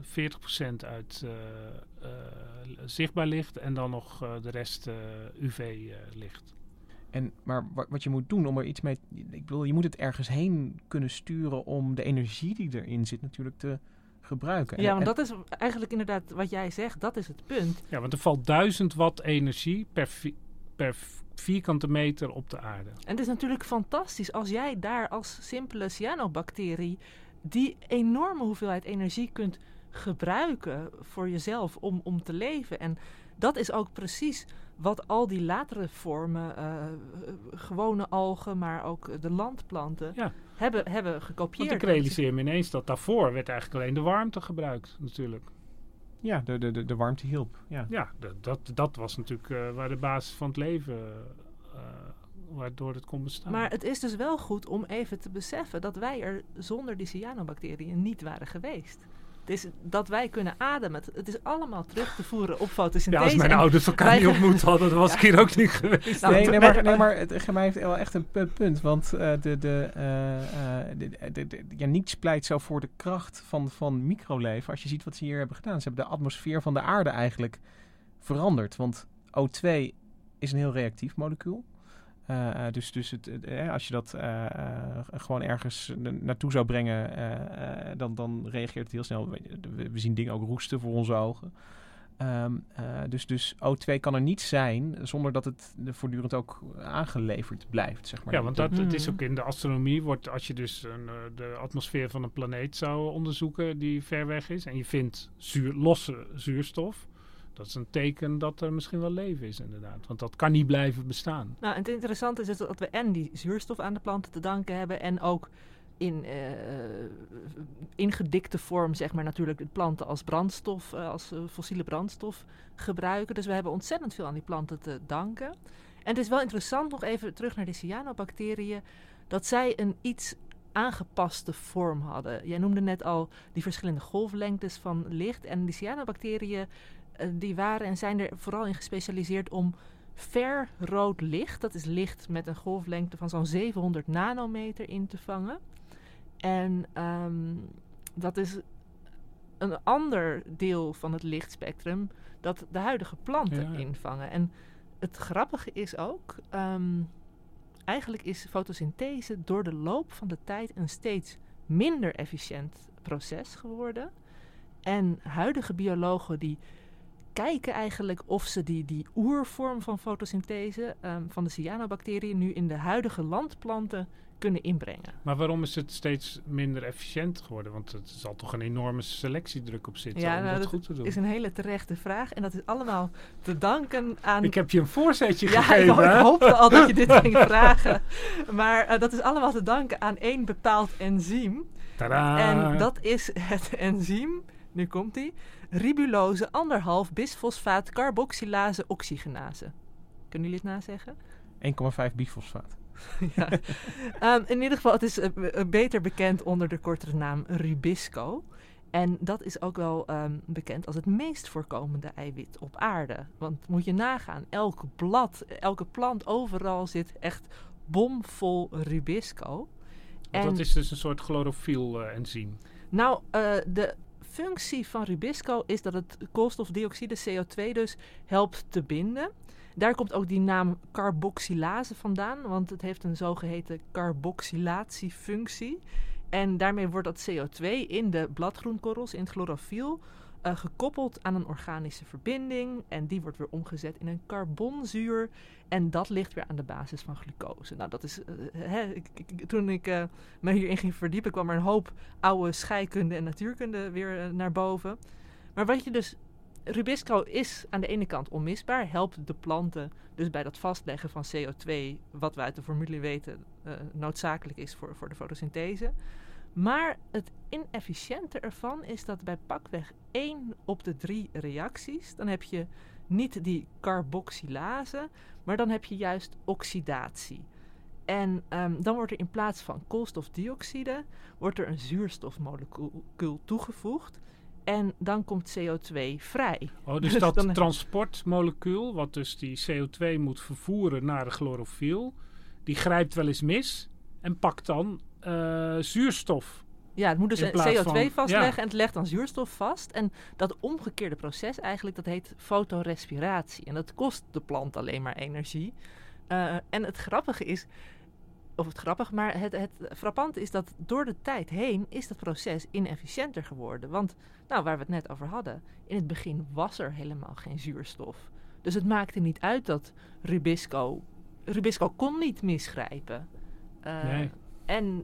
40% uit eh, eh, zichtbaar licht en dan nog eh, de rest UV-licht. En, maar wa- wat je moet doen om er iets mee... Ik bedoel, je moet het ergens heen kunnen sturen om de energie die erin zit natuurlijk te gebruiken. En- Ja, want dat is eigenlijk inderdaad wat jij zegt, dat is het punt. Ja, want er valt 1000 watt energie per, per vierkante meter op de aarde. En het is natuurlijk fantastisch als jij daar als simpele cyanobacterie die enorme hoeveelheid energie kunt gebruiken voor jezelf om, om te leven. En dat is ook precies wat al die latere vormen, eh, gewone algen, maar ook de landplanten, Ja. hebben, hebben gekopieerd. Want ik realiseer me ineens dat daarvoor werd eigenlijk alleen de warmte gebruikt natuurlijk. Ja, de, de, de, de warmte hielp. Ja. Ja, dat, dat, dat was natuurlijk eh, waar de basis van het leven, eh, waardoor het kon bestaan. Maar het is dus wel goed om even te beseffen dat wij er zonder die cyanobacteriën niet waren geweest. Het is dat wij kunnen ademen. Het, het is allemaal terug te voeren op fotosynthese. ja, als mijn En ouders elkaar wij- niet ontmoet hadden, dan was ik hier ook niet geweest. Nou, nee, nee, maar, nee, maar het Gemma heeft wel echt een pu- punt. Want eh, de, de, eh, eh, de, de, de- de- ja, niets pleit zo voor de kracht van, van microleven. Als je ziet wat ze hier hebben gedaan. Ze hebben de atmosfeer van de aarde eigenlijk veranderd. Want O2 is een heel reactief molecuul. Eh, eh, dus dus het, eh, als je dat gewoon ergens na- naartoe zou brengen, dan, dan reageert het heel snel. We, zien dingen ook roesten voor onze ogen. Ehm, eh, dus, dus O2 kan er niet zijn zonder dat het voortdurend ook aangeleverd blijft. Zeg maar. Ja, want dat, het is Mhm. ook in de astronomie, wordt, als je dus een, de atmosfeer van een planeet zou onderzoeken die ver weg is, en je vindt zuur, losse zuurstof, dat is een teken dat er misschien wel leven is inderdaad. Want dat kan niet blijven bestaan. Nou, en het interessante is dus dat we en die zuurstof aan de planten te danken hebben en ook in eh, ingedikte vorm, zeg maar, natuurlijk de planten als brandstof, eh, als eh, fossiele brandstof gebruiken. Dus we hebben ontzettend veel aan die planten te danken. En het is wel interessant, nog even terug naar de cyanobacteriën, dat zij een iets aangepaste vorm hadden. Jij noemde net al die verschillende golflengtes van licht. En die cyanobacteriën die waren en zijn er vooral in gespecialiseerd om ver rood licht, dat is licht met een golflengte van zo'n 700 nanometer in te vangen. En ehm, dat is een ander deel van het lichtspectrum dat de huidige planten Ja, invangen. En het grappige is ook, ehm, eigenlijk is fotosynthese door de loop van de tijd een steeds minder efficiënt proces geworden. En huidige biologen die kijken eigenlijk of ze die, die oervorm van fotosynthese ehm, van de cyanobacteriën nu in de huidige landplanten kunnen inbrengen. Maar waarom is het steeds minder efficiënt geworden? Want het zal toch een enorme selectiedruk op zitten Ja, om nou, dat dat goed te doen. is een hele terechte vraag en dat is allemaal te danken aan Ik heb je een voorzetje Ja, gegeven. ho- ik hoopte al dat je dit ging vragen. Maar eh, dat is allemaal te danken aan één bepaald enzym. Tadaa. En dat is het enzym, nu komt die, ribulose anderhalf bisfosfaat carboxylase oxygenase. Kunnen jullie het nazeggen? 1,5 bifosfaat. ja. Ehm, in ieder geval, het is eh, eh, beter bekend onder de kortere naam Rubisco. En dat is ook wel ehm, bekend als het meest voorkomende eiwit op aarde. Want moet je nagaan, elk blad, elke plant, overal zit echt bomvol Rubisco. Want dat is dus een soort chlorofiel-enzym. Nou, eh, de functie van Rubisco is dat het koolstofdioxide, CO2 dus, helpt te binden. Daar komt ook die naam carboxylase vandaan, want het heeft een zogeheten carboxylatiefunctie. En daarmee wordt dat CO2 in de bladgroenkorrels, in het chlorofiel, uh, gekoppeld aan een organische verbinding. En die wordt weer omgezet in een carbonzuur. En dat ligt weer aan de basis van glucose. Nou, dat is. Uh, hè, ik, ik, toen ik uh, me hierin ging verdiepen, kwam er een hoop oude scheikunde en natuurkunde weer naar boven. Maar wat je dus. Rubisco is aan de ene kant onmisbaar, helpt de planten dus bij dat vastleggen van CO2, wat we uit de formule weten noodzakelijk is voor, voor de fotosynthese. Maar het inefficiënte ervan is dat bij pakweg 1 op de 3 reacties, dan heb je niet die carboxylase, maar dan heb je juist oxidatie. En um, dan wordt er in plaats van koolstofdioxide wordt er een zuurstofmolecuul toegevoegd. En dan komt CO2 vrij. Oh, dus, dat dan transportmolecuul, wat dus die CO2 moet vervoeren naar de chlorofiel, die grijpt wel eens mis en pakt dan uh, zuurstof. Ja, het moet dus CO2 van, vastleggen en het legt dan zuurstof vast. En dat omgekeerde proces eigenlijk, dat heet fotorespiratie. En dat kost de plant alleen maar energie. Uh, en het grappige is, of het grappig, maar het, het frappante is dat door de tijd heen is dat proces inefficiënter geworden. Want, nou, waar we het net over hadden, in het begin was er helemaal geen zuurstof. Dus het maakte niet uit dat Rubisco, Rubisco kon niet misgrijpen. Uh, nee. En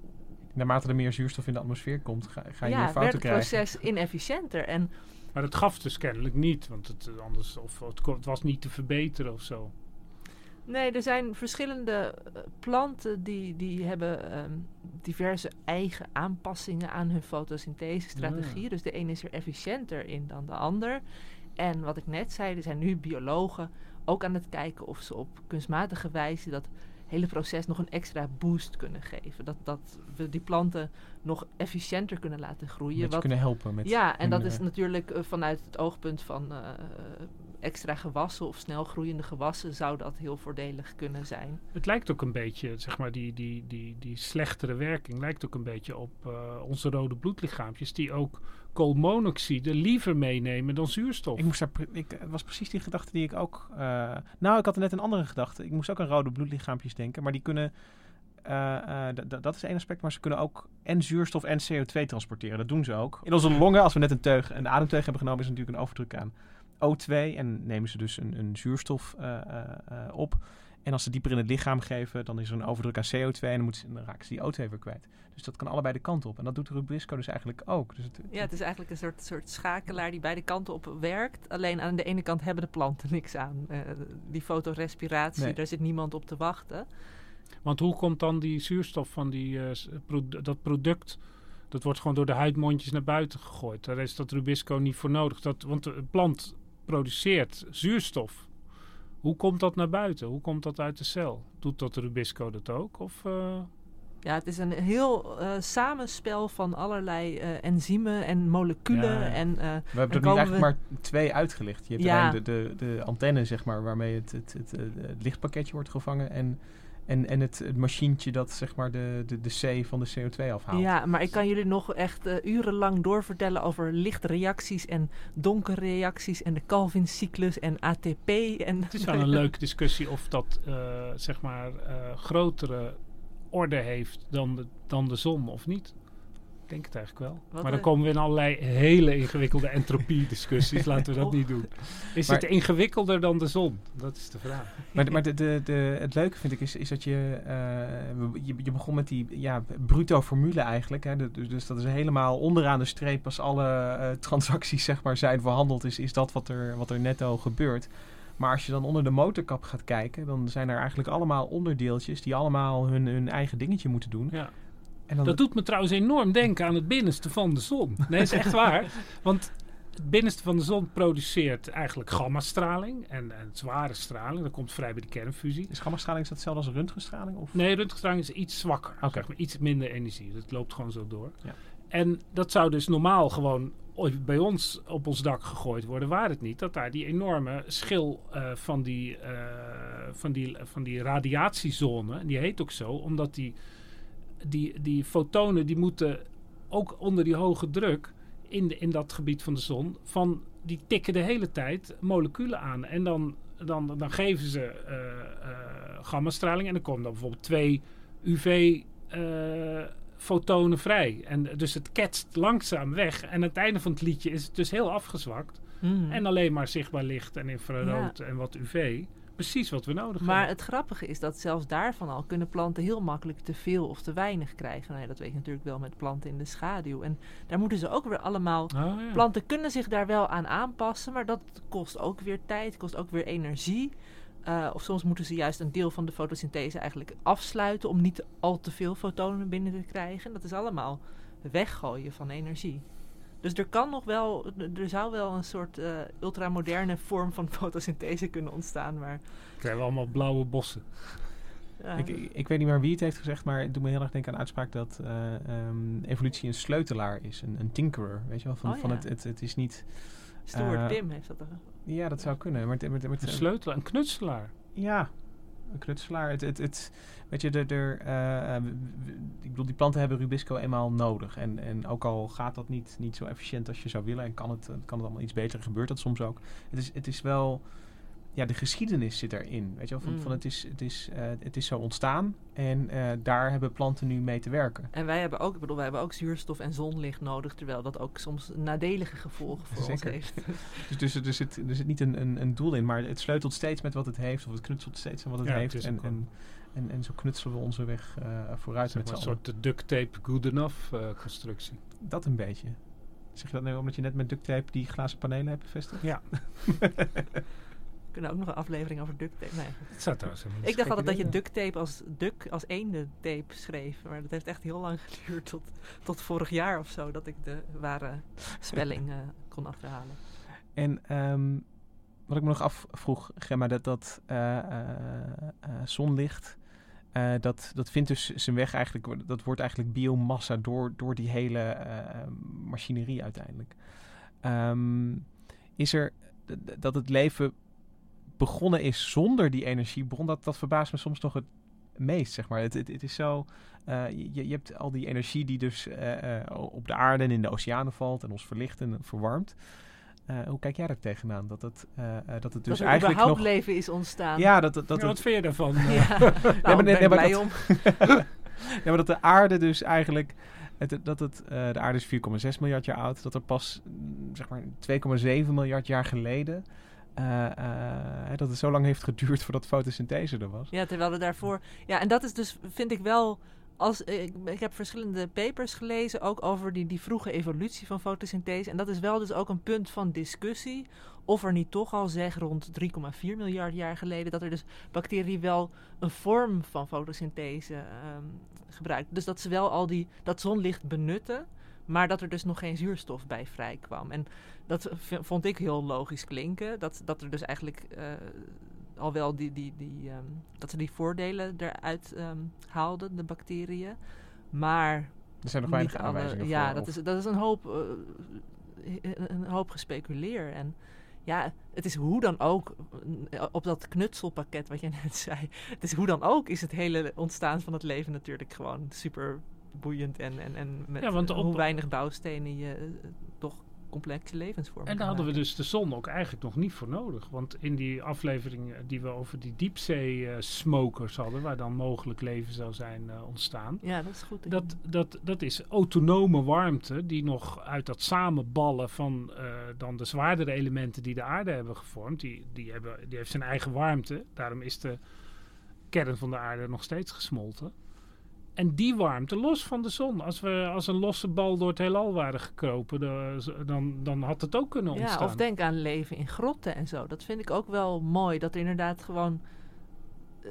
naarmate er meer zuurstof in de atmosfeer komt, ga, ga je ja, meer fouten krijgen. Ja, het proces inefficiënter. En maar het gaf dus kennelijk niet, want het, anders, of, het, het was niet te verbeteren of zo. Nee, er zijn verschillende uh, planten die, die hebben um, diverse eigen aanpassingen aan hun fotosynthesestrategie. Ja. Dus de een is er efficiënter in dan de ander. En wat ik net zei, er zijn nu biologen ook aan het kijken of ze op kunstmatige wijze dat hele proces nog een extra boost kunnen geven. Dat, dat we die planten nog efficiënter kunnen laten groeien. Wat kunnen helpen. Met ja, en dat is natuurlijk uh, vanuit het oogpunt van uh, extra gewassen of snel groeiende gewassen zou dat heel voordelig kunnen zijn. Het lijkt ook een beetje, zeg maar, die, die, die, die slechtere werking lijkt ook een beetje op uh, onze rode bloedlichaampjes die ook koolmonoxide liever meenemen dan zuurstof. Ik moest daar, ik, het was precies die gedachte die ik ook. Uh, nou, ik had net een andere gedachte. Ik moest ook aan rode bloedlichaampjes denken, maar die kunnen. Uh, dat is één aspect, maar ze kunnen ook en zuurstof en CO2 transporteren. Dat doen ze ook. In onze longen, als we net een teug, een ademteug hebben genomen, is natuurlijk een overdruk aan O2 en nemen ze dus een, een zuurstof op. En als ze dieper in het lichaam geven, dan is er een overdruk aan CO2 en dan, ze, dan raken ze die O2 weer kwijt. Dus dat kan allebei de kant op. En dat doet Rubisco dus eigenlijk ook. Dus het, ja, het is eigenlijk een soort, soort schakelaar die beide kanten op werkt. Alleen aan de ene kant hebben de planten niks aan. Uh, die fotorespiratie, nee. daar zit niemand op te wachten. Want hoe komt dan die zuurstof van die, uh, pro dat product... Dat wordt gewoon door de huidmondjes naar buiten gegooid. Daar is dat Rubisco niet voor nodig. Dat, want de plant produceert zuurstof. Hoe komt dat naar buiten? Hoe komt dat uit de cel? Doet dat Rubisco dat ook? Of, uh... Ja, het is een heel uh, samenspel van allerlei uh, enzymen en moleculen. Ja. En, we hebben er nu eigenlijk we... maar twee uitgelicht. Je hebt ja. de, de, de antenne, zeg maar, waarmee het, het, het, het, lichtpakketje wordt gevangen. En en, en het, het machientje dat zeg maar de, de, de C van de CO2 afhaalt. Ja, maar ik kan jullie nog echt uh, urenlang doorvertellen over lichtreacties en donkerreacties en de Calvin-cyclus en ATP. En het is wel een leuke discussie of dat uh, zeg maar uh, grotere orde heeft dan de, dan de zon of niet denk het eigenlijk wel. Wat maar dan komen we in allerlei hele ingewikkelde entropie-discussies. Laten we dat niet doen. Is maar, het ingewikkelder dan de zon? Dat is de vraag. Maar, maar de, de, de, het leuke vind ik is, is dat je, uh, je... Je begon met die ja, bruto formule eigenlijk. Hè, dus, dus dat is helemaal onderaan de streep... als alle uh, transacties zeg maar, zijn verhandeld... is, is dat wat er, wat er netto gebeurt. Maar als je dan onder de motorkap gaat kijken... dan zijn er eigenlijk allemaal onderdeeltjes... die allemaal hun, hun eigen dingetje moeten doen... Ja dat doet me trouwens enorm denken aan het binnenste van de zon. Nee, dat is echt waar. Want het binnenste van de zon produceert eigenlijk gammastraling en, en zware straling. Dat komt vrij bij de kernfusie. Is gammastraling hetzelfde als röntgenstraling? Of? Nee, röntgenstraling is iets zwakker. Okay. Zeg maar, iets minder energie. Dat loopt gewoon zo door. Ja. En dat zou dus normaal gewoon bij ons op ons dak gegooid worden, waar het niet. Dat daar die enorme schil uh, van, die, uh, van, die, van die radiatiezone, die heet ook zo, omdat die die, die fotonen die moeten ook onder die hoge druk in, de, in dat gebied van de zon, van, die tikken de hele tijd moleculen aan. En dan, dan, dan geven ze uh, uh, gammastraling en dan komen dan bijvoorbeeld twee UV uh, fotonen vrij. En dus het ketst langzaam weg. En aan het einde van het liedje is het dus heel afgezwakt. Hmm. En alleen maar zichtbaar licht en infrarood en wat UV. Precies wat we nodig Maar hebben. het grappige is dat zelfs daarvan al kunnen planten heel makkelijk te veel of te weinig krijgen. Nou ja, dat weet je natuurlijk wel met planten in de schaduw. En daar moeten ze ook weer allemaal. Oh, ja. Planten kunnen zich daar wel aan aanpassen, maar dat kost ook weer tijd, kost ook weer energie. Eh, of soms moeten ze juist een deel van de fotosynthese eigenlijk afsluiten om niet al te veel fotonen binnen te krijgen. Dat is allemaal weggooien van energie. Dus er kan nog wel, er zou wel een soort eh, ultramoderne vorm van fotosynthese kunnen ontstaan. Maar krijgen we allemaal blauwe bossen. ja, Ik, ik, weet niet meer wie het heeft gezegd, maar het doet me heel erg denken aan de uitspraak dat eh, ehm, evolutie een sleutelaar is. Een, een tinkerer, weet je wel? Van, Oh, van het, het, het is niet... Stuart eh, Pim heeft dat er. Ja, dat zou kunnen. Maar, het- maar, maar het- Een sleutel, een knutselaar. Ja, knutselaar. Het, het, het, weet je, de, de, eh, eh, ik bedoel, die planten hebben Rubisco eenmaal nodig. En, en ook al gaat dat niet, niet zo efficiënt als je zou willen en kan het, kan het allemaal iets beter, gebeurt dat soms ook. Het is, het is wel, ja, de geschiedenis zit erin. Weet je wel, van, Mm. van het, is, het, is, eh, het is zo ontstaan en eh, daar hebben planten nu mee te werken. En wij hebben ook, ik bedoel, wij hebben ook zuurstof en zonlicht nodig, terwijl dat ook soms nadelige gevolgen voor ons heeft. Dus, dus er, zit, er zit niet een, een, een doel in, maar het sleutelt steeds met wat het heeft, of het knutselt steeds aan wat het Ja, heeft. En, en, en, en zo knutselen we onze weg eh, vooruit Zeg met z'n een soort duct tape good enough constructie. Dat een beetje. Zeg je dat nu omdat je net met duct tape die glazen panelen hebt bevestigd? Ja. Kunnen ook nog een aflevering over duct tape. Nee. Het zou trouwens Ik dacht altijd dat je duct tape als duk, als eende tape schreef. Maar dat heeft echt heel lang geduurd, tot, tot vorig jaar of zo, dat ik de ware spelling eh, kon achterhalen. En ehm, wat ik me nog afvroeg, Gemma, dat, dat eh, eh, zonlicht, dat, dat vindt dus zijn weg eigenlijk, dat wordt eigenlijk biomassa door, door die hele machinerie uiteindelijk. Ehm, is er dat het leven begonnen is zonder die energiebron, dat, dat verbaast me soms nog het meest, zeg maar. Het, het, het is zo, eh, je, je hebt al die energie die dus eh, eh, op de aarde en in de oceanen valt en ons verlicht en verwarmt. Eh, hoe kijk jij daar tegenaan? Dat het, dat het dus dat eigenlijk überhaupt nog... leven is ontstaan. Ja, dat, dat, dat Ja, het, wat vind je daarvan? Ja, nou, maar ik ben nee, maar blij dat- om. ja, maar dat de aarde dus eigenlijk... Het, dat het, eh, de aarde is 4,6 miljard jaar oud. Dat er pas, mm, zeg maar, 2,7 miljard jaar geleden... eh, eh, dat het zo lang heeft geduurd voordat fotosynthese er was. Ja, terwijl er daarvoor. Ja, en dat is dus, vind ik wel. Als, ik, ik heb verschillende papers gelezen, ook over die, die vroege evolutie van fotosynthese. En dat is wel dus ook een punt van discussie. Of er niet toch al zeg rond 3,4 miljard jaar geleden, dat er dus bacteriën wel een vorm van fotosynthese ehm gebruiken. Dus dat ze wel al die, dat zonlicht benutten, maar dat er dus nog geen zuurstof bij vrij kwam. En dat vond ik heel logisch klinken. Dat, dat er dus eigenlijk eh, al wel die, die, die, ehm, dat ze die voordelen eruit ehm, haalden, de bacteriën. Maar Er zijn nog weinig alle- aanwijzingen Ja, voor. dat of- is, dat is een hoop, eh, een, hoop gespeculeer. En ja, het is hoe dan ook, eh, op dat knutselpakket wat je net zei. Het is hoe dan ook, is het hele ontstaan van het leven natuurlijk gewoon super boeiend. En, en, en met Ja, want op- hoe weinig bouwstenen je toch complexe levensvormen En daar hadden we dus de zon ook eigenlijk nog niet voor nodig. Want in die aflevering eh, die we over die diepzee-smokers hadden, waar dan mogelijk leven zou zijn eh, ontstaan. Ja, dat is goed. Dat, dat, dat is autonome warmte die nog uit dat samenballen van eh, dan de zwaardere elementen die de aarde hebben gevormd. Die, die, hebben, die heeft zijn eigen warmte. Daarom is de kern van de aarde nog steeds gesmolten. En die warmte los van de zon. Als we als een losse bal door het heelal waren gekropen, dan, dan had het ook kunnen ontstaan. Ja, of denk aan leven in grotten en zo. Dat vind ik ook wel mooi. Dat er inderdaad gewoon.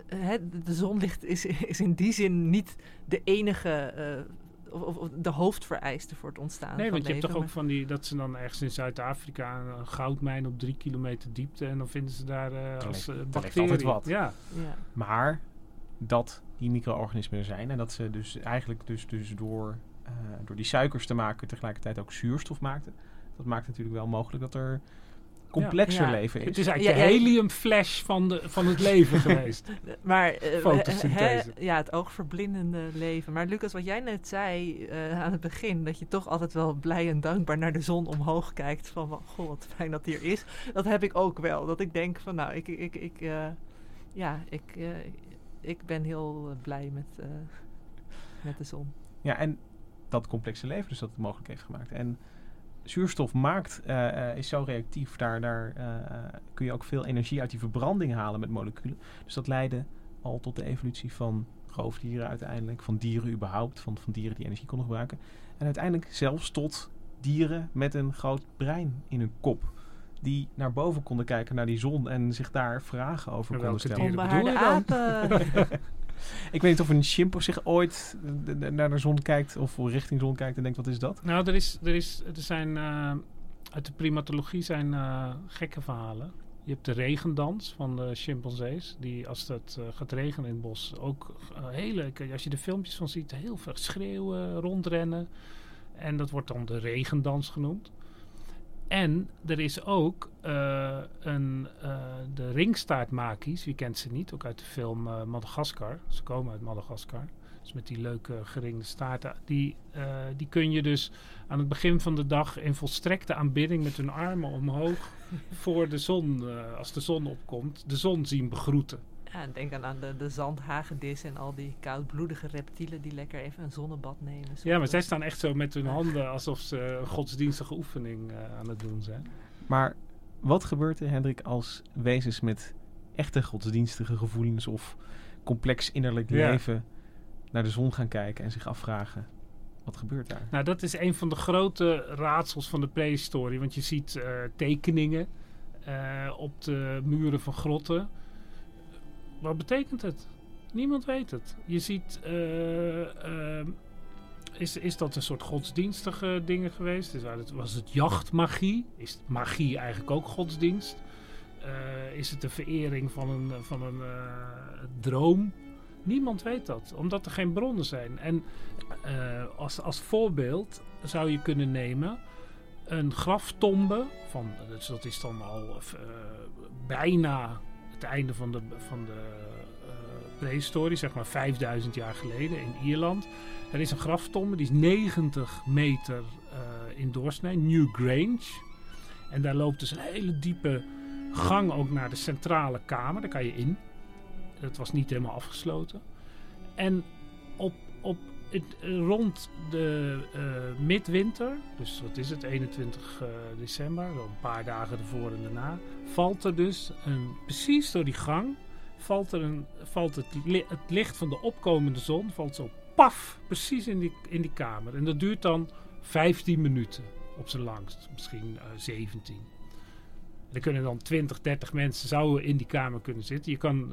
eh, hè, de zonlicht is, is in die zin niet de enige. eh, of, de hoofdvereiste voor het ontstaan. Nee, van want je hebt toch ook van die dat ze dan ergens in Zuid-Afrika een goudmijn op drie kilometer diepte en dan vinden ze daar eh, als altijd wat. Ja, Ja. Maar dat die micro-organismen er zijn en dat ze dus eigenlijk dus, dus door, eh, door die suikers te maken tegelijkertijd ook zuurstof maakten. Dat maakt natuurlijk wel mogelijk dat er complexer Ja. leven is. het is eigenlijk Ja, de heliumflash van, de, van het leven geweest. Maar eh, Fotosynthese. ja, het oogverblindende leven. Maar Lucas, wat jij net zei eh, aan het begin, dat je toch altijd wel blij en dankbaar naar de zon omhoog kijkt. Van, goh, wat fijn dat die er is. Dat heb ik ook wel. Dat ik denk van, nou, ik, ik, ik, eh, ja, ik, eh, ik ben heel eh, blij met, eh, met de zon. Ja, en dat complexe leven dus dat het mogelijk heeft gemaakt. En zuurstof maakt, eh, is zo reactief. Daar, daar kun je ook veel energie uit die verbranding halen met moleculen. Dus dat leidde al tot de evolutie van roofdieren uiteindelijk. Van dieren überhaupt. Van, van dieren die energie konden gebruiken. En uiteindelijk zelfs tot dieren met een groot brein in hun kop. Die naar boven konden kijken naar die zon en zich daar vragen over En konden welke stellen. dieren Onbehaarde bedoel je dan? apen. Ik weet niet of een chimp zich ooit eh, naar de zon kijkt of richting de zon kijkt en denkt wat is dat? Nou, er, is, er, is, er zijn uh, uit de primatologie zijn uh, gekke verhalen. Je hebt de regendans van de chimpansees, die als het uh, gaat regenen in het bos ook uh, hele, als je de filmpjes van ziet, heel veel schreeuwen, rondrennen. En dat wordt dan de regendans genoemd. En er is ook uh, een, de ringstaartmakies, wie kent ze niet, ook uit de film Madagaskar. Ze komen uit Madagaskar. Dus met die leuke geringde staarten. Die, uh, die kun je dus aan het begin van de dag in volstrekte aanbidding met hun armen omhoog voor de zon, uh, als de zon opkomt, de zon zien begroeten. Ja, en denk aan, aan de, de zandhagedis en al die koudbloedige reptielen die lekker even een zonnebad nemen. Ja, maar zij staan echt zo met hun handen alsof ze een godsdienstige oefening uh, aan het doen zijn. Maar wat gebeurt er, Hendrik, als wezens met echte godsdienstige gevoelens of complex innerlijk Ja. leven naar de zon gaan kijken en zich afvragen: wat gebeurt daar? Nou, dat is een van de grote raadsels van de prehistorie. Want je ziet uh, tekeningen uh, op de muren van grotten. Wat betekent het? Niemand weet het. Je ziet. Uh, is, is dat een soort godsdienstige dingen geweest? Is, was het jachtmagie? Is magie eigenlijk ook godsdienst? Uh, is het de verering van een, van een droom? Niemand weet dat, omdat er geen bronnen zijn. En als, als voorbeeld zou je kunnen nemen een graftombe van, dus dat is dan al bijna einde van de, van de prehistorie, zeg maar 5000 jaar geleden in Ierland. Er is een graftombe, die is 90 meter in doorsnee, New Grange. En daar loopt dus een hele diepe gang ook naar de centrale kamer, daar kan je in. Het was niet helemaal afgesloten. En op, op rond de uh, midwinter, dus wat is het, 21 uh, december, een paar dagen ervoor en daarna, valt er dus een, precies door die gang, valt, er een, valt het, het licht van de opkomende zon, valt zo paf, precies in die, in die kamer. En dat duurt dan 15 minuten op zijn langst, misschien uh, 17. Er kunnen dan 20, 30 mensen zouden in die kamer kunnen zitten. Je kan,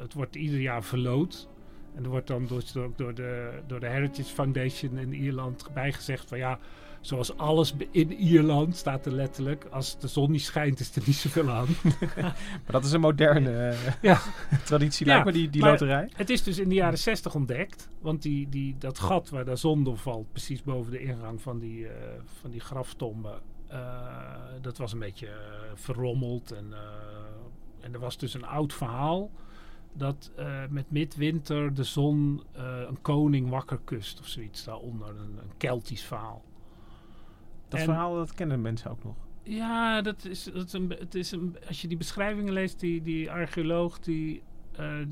het wordt ieder jaar verloot. En er wordt dan door, door, de, door de Heritage Foundation in Ierland bijgezegd van ja, zoals alles in Ierland staat er letterlijk, als de zon niet schijnt is er niet zoveel aan. maar dat is een moderne uh, ja. traditie lijkt me, die, die loterij. Het is dus in de jaren 60 ontdekt, want die, die, dat gat waar de zon door valt, precies boven de ingang van die, uh, van die graftombe, uh, dat was een beetje uh, verrommeld. En, uh, en er was dus een oud verhaal dat uh, met midwinter de zon een koning wakker kust of zoiets daaronder. Een, een Keltisch verhaal. Dat en, verhaal dat kennen mensen ook nog. Ja, dat is, dat is een, het is een, als je die beschrijvingen leest, die, die archeoloog die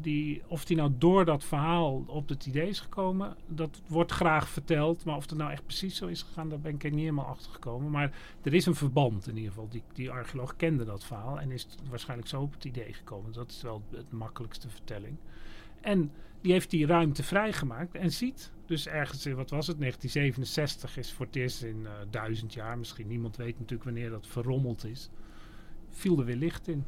die, of die nou door dat verhaal op het idee is gekomen, dat wordt graag verteld. Maar of het nou echt precies zo is gegaan, daar ben ik er niet helemaal achter gekomen. Maar er is een verband in ieder geval. Die, die archeoloog kende dat verhaal en is waarschijnlijk zo op het idee gekomen. Dat is wel het makkelijkste vertelling. En die heeft die ruimte vrijgemaakt en ziet dus ergens in, wat was het, 1967 is voor het eerst in uh, duizend jaar, misschien niemand weet natuurlijk wanneer dat verrommeld is, viel er weer licht in.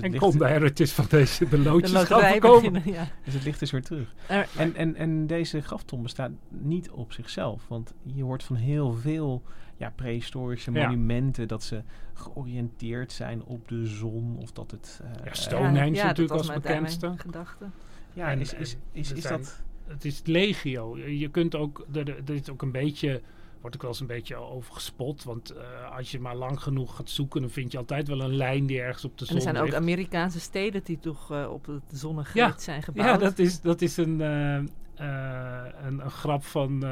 En kon de heritage van deze de loodjes de gaan komen. Beginnen, ja. Dus het licht is weer terug. Er, en, en, en deze graftom bestaat niet op zichzelf. Want je hoort van heel veel ja, prehistorische Ja. monumenten... dat ze georiënteerd zijn op de zon of dat het... eh, Ja, Stonehenge ja, natuurlijk dat als bekendste. gedachte. ja, en- is, is, is, er is zijn- dat... Het is legio. Je kunt ook, er, er is ook een beetje, wordt ook wel eens een beetje over gespot. Want eh, als je maar lang genoeg gaat zoeken, dan vind je altijd wel een lijn die ergens op de En zon er zijn ook. Amerikaanse steden die toch eh, op het zonnegrid Ja. zijn gebouwd. Ja, dat is, dat is een, eh, een, een grap van,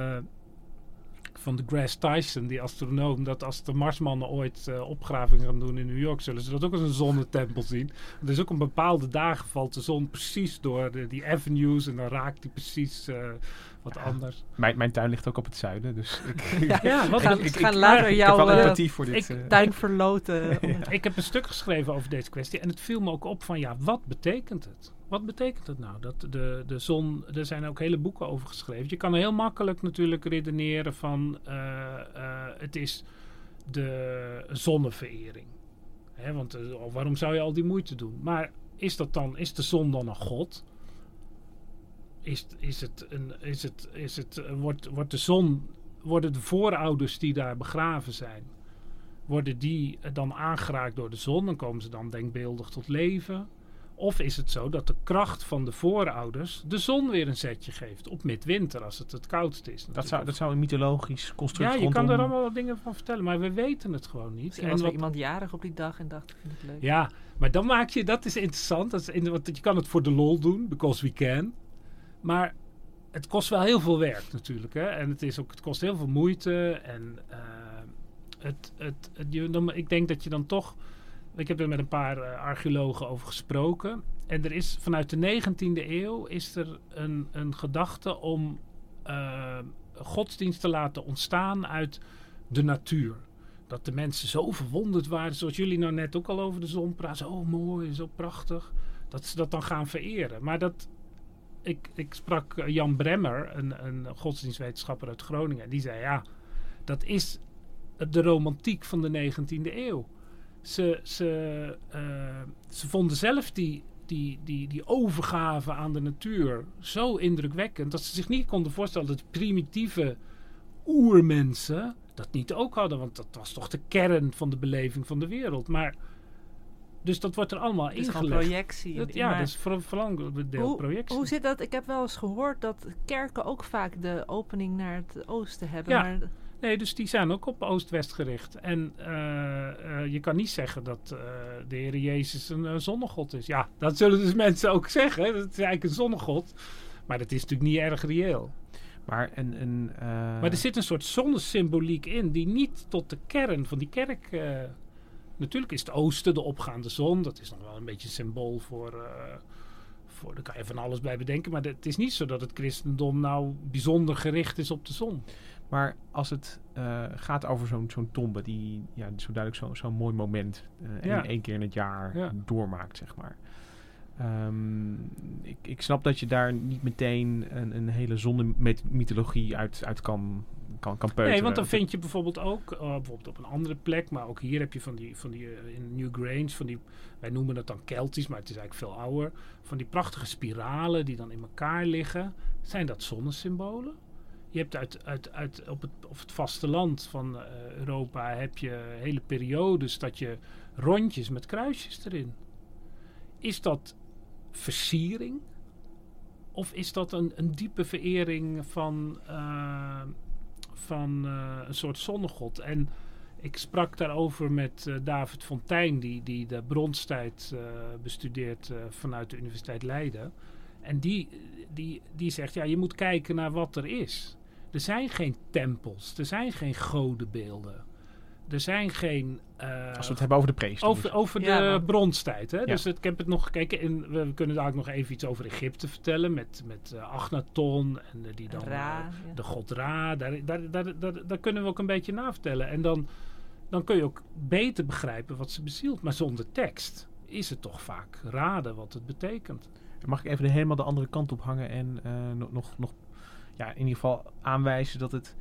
van de Grass Tyson, die astronoom, dat als de Marsmannen ooit opgravingen gaan doen in New York, zullen ze dat ook als een zonnetempel zien. Er is ook een bepaalde dagen valt de zon precies door de, die avenues en dan raakt die precies wat ja, anders. Mijn, mijn tuin ligt ook op het zuiden, dus ik, ja, wat gaan, ik, gaan later jouw uh, voor dit, ik, tuin verloten. ik heb een stuk geschreven over deze kwestie en het viel me ook op van ja, wat betekent het? Wat betekent het nou? Dat de, de zon, er zijn ook hele boeken over geschreven. Je kan heel makkelijk natuurlijk redeneren van uh, uh, het is de zonneverering. Hè, want uh, waarom zou je al die moeite doen? Maar is dat dan, is de zon dan een god? Is, is het een, is het, is het, wordt, wordt de zon, worden de voorouders die daar begraven zijn, worden die dan aangeraakt door de zon? Dan komen ze dan denkbeeldig tot leven. Of is het zo dat de kracht van de voorouders de zon weer een zetje geeft op midwinter als het het koudst is? Dat zou, dat zou een mythologisch construct Ja, je kan er allemaal wat dingen van vertellen, maar we weten het gewoon niet. Misschien was er iemand jarig op die dag en dacht, ik vind het leuk. Ja, maar dan maak je, dat is interessant. Dat is in, want je kan het voor de lol doen, because we can. Maar het kost wel heel veel werk natuurlijk. Hè? En het, is ook, het kost heel veel moeite. En uh, het, het, ik denk dat je dan toch ik heb er met een paar uh, archeologen over gesproken. En er is vanuit de 19e eeuw is er een, een gedachte om uh, godsdienst te laten ontstaan uit de natuur. Dat de mensen zo verwonderd waren, zoals jullie nou net ook al over de zon praten. Zo mooi, zo prachtig. Dat ze dat dan gaan vereren. Maar dat, ik, ik sprak eh, Jan Bremmer, een, een godsdienstwetenschapper uit Groningen. Die zei ja, dat is de romantiek van de 19e eeuw ze, ze, uh, ze vonden zelf die, die, die, die overgave aan de natuur zo indrukwekkend dat ze zich niet konden voorstellen dat primitieve oermensen dat niet ook hadden. Want dat was toch de kern van de beleving van de wereld. Maar, dus dat wordt er allemaal is ingelegd. projectie. Dat, ja, dat is voor, vooral een deel hoe, projectie. Hoe zit dat? Ik heb wel eens gehoord dat kerken ook vaak de opening naar het oosten hebben. Ja. Maar Nee, dus die zijn ook op Oost-West gericht. En uh, uh, je kan niet zeggen dat uh, de Heer Jezus een, een zonnegod is. Ja, dat zullen dus mensen ook zeggen. Dat is eigenlijk een zonnegod. Maar dat is natuurlijk niet erg reëel. Maar, een, een, maar er zit een soort zonnesymboliek in die niet tot de kern van die kerk... natuurlijk is het oosten de opgaande zon. Dat is nog wel een beetje een symbool voor... voor daar kan je van alles bij bedenken. Maar het is niet zo dat het christendom nou bijzonder gericht is op de zon. Maar als het uh, gaat over zo'n zo'n tombe, die ja, zo duidelijk zo'n zo mooi moment uh, ja. één keer in het jaar ja. doormaakt, zeg maar. Um, ik, ik snap dat je daar niet meteen een, een hele zonnemythologie uit, uit kan, kan, kan peuteren. Nee, want dan vind je bijvoorbeeld ook, uh, bijvoorbeeld op een andere plek, maar ook hier heb je van die, van die in New Grange, van die, wij noemen het dan Keltisch, maar het is eigenlijk veel ouder, van die prachtige spiralen die dan in elkaar liggen. Zijn dat zonnesymbolen? Je hebt uit, uit, uit op, het, op het vasteland van uh, Europa heb je hele periodes dat je rondjes met kruisjes erin. Is dat versiering? Of is dat een, een diepe verering van, uh, van uh, een soort zonnegod? En ik sprak daarover met David Fontijn, die, die de bronstijd bestudeert vanuit de Universiteit Leiden. En die, die, die zegt, ja, je moet kijken naar wat er is. Er zijn geen tempels, er zijn geen godenbeelden. Er zijn geen... Uh, Als we het hebben over de prehistorie. Over, over ja, de maar... bronstijd. Hè? Ja. Dus het, ik heb het nog gekeken. En we kunnen daar ook nog even iets over Egypte vertellen. Met, met uh, Achnaton. En uh, die dan, Ra, ja. de god Ra. Daar, daar, daar, daar, daar, kunnen we ook een beetje na vertellen. En dan, dan kun je ook beter begrijpen wat ze bezielt. Maar zonder tekst is het toch vaak raden wat het betekent. Mag ik even de, helemaal de andere kant op hangen en nog, nog, nog ja, in ieder geval aanwijzen dat het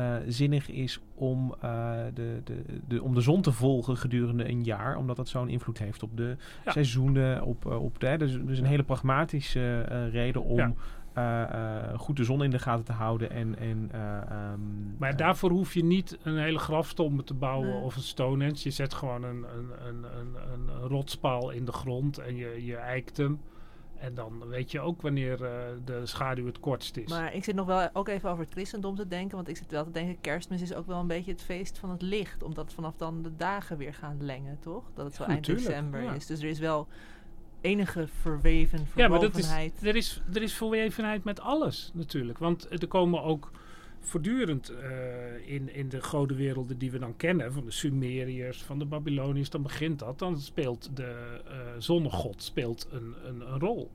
uh, zinnig is om, uh, de, de, de, om de zon te volgen gedurende een jaar. Omdat dat zo'n invloed heeft op de ja. seizoenen. Op, uh, op de, dus, dus een hele pragmatische reden om ja. goed de zon in de gaten te houden. En, en, um, maar daarvoor hoef je niet een hele grafstombe te bouwen nee. of een Stonehenge. Je zet gewoon een, een, een, een, een rotspaal in de grond en je, je eikt hem. En dan weet je ook wanneer uh, de schaduw het kortst is. Maar ik zit nog wel ook even over het christendom te denken. Want ik zit wel te denken, kerstmis is ook wel een beetje het feest van het licht. Omdat vanaf dan de dagen weer gaan lengen, toch? Dat het zo ja, eind december ja. is. Dus er is wel enige verweven verwovenheid. Ja, maar dat is, er, is, er is verwevenheid met alles natuurlijk. Want er komen ook voortdurend eh, in, in de godenwerelden die we dan kennen, van de Sumeriërs, van de Babyloniërs, dan begint dat. Dan speelt de eh zonnegod speelt een, een, een rol.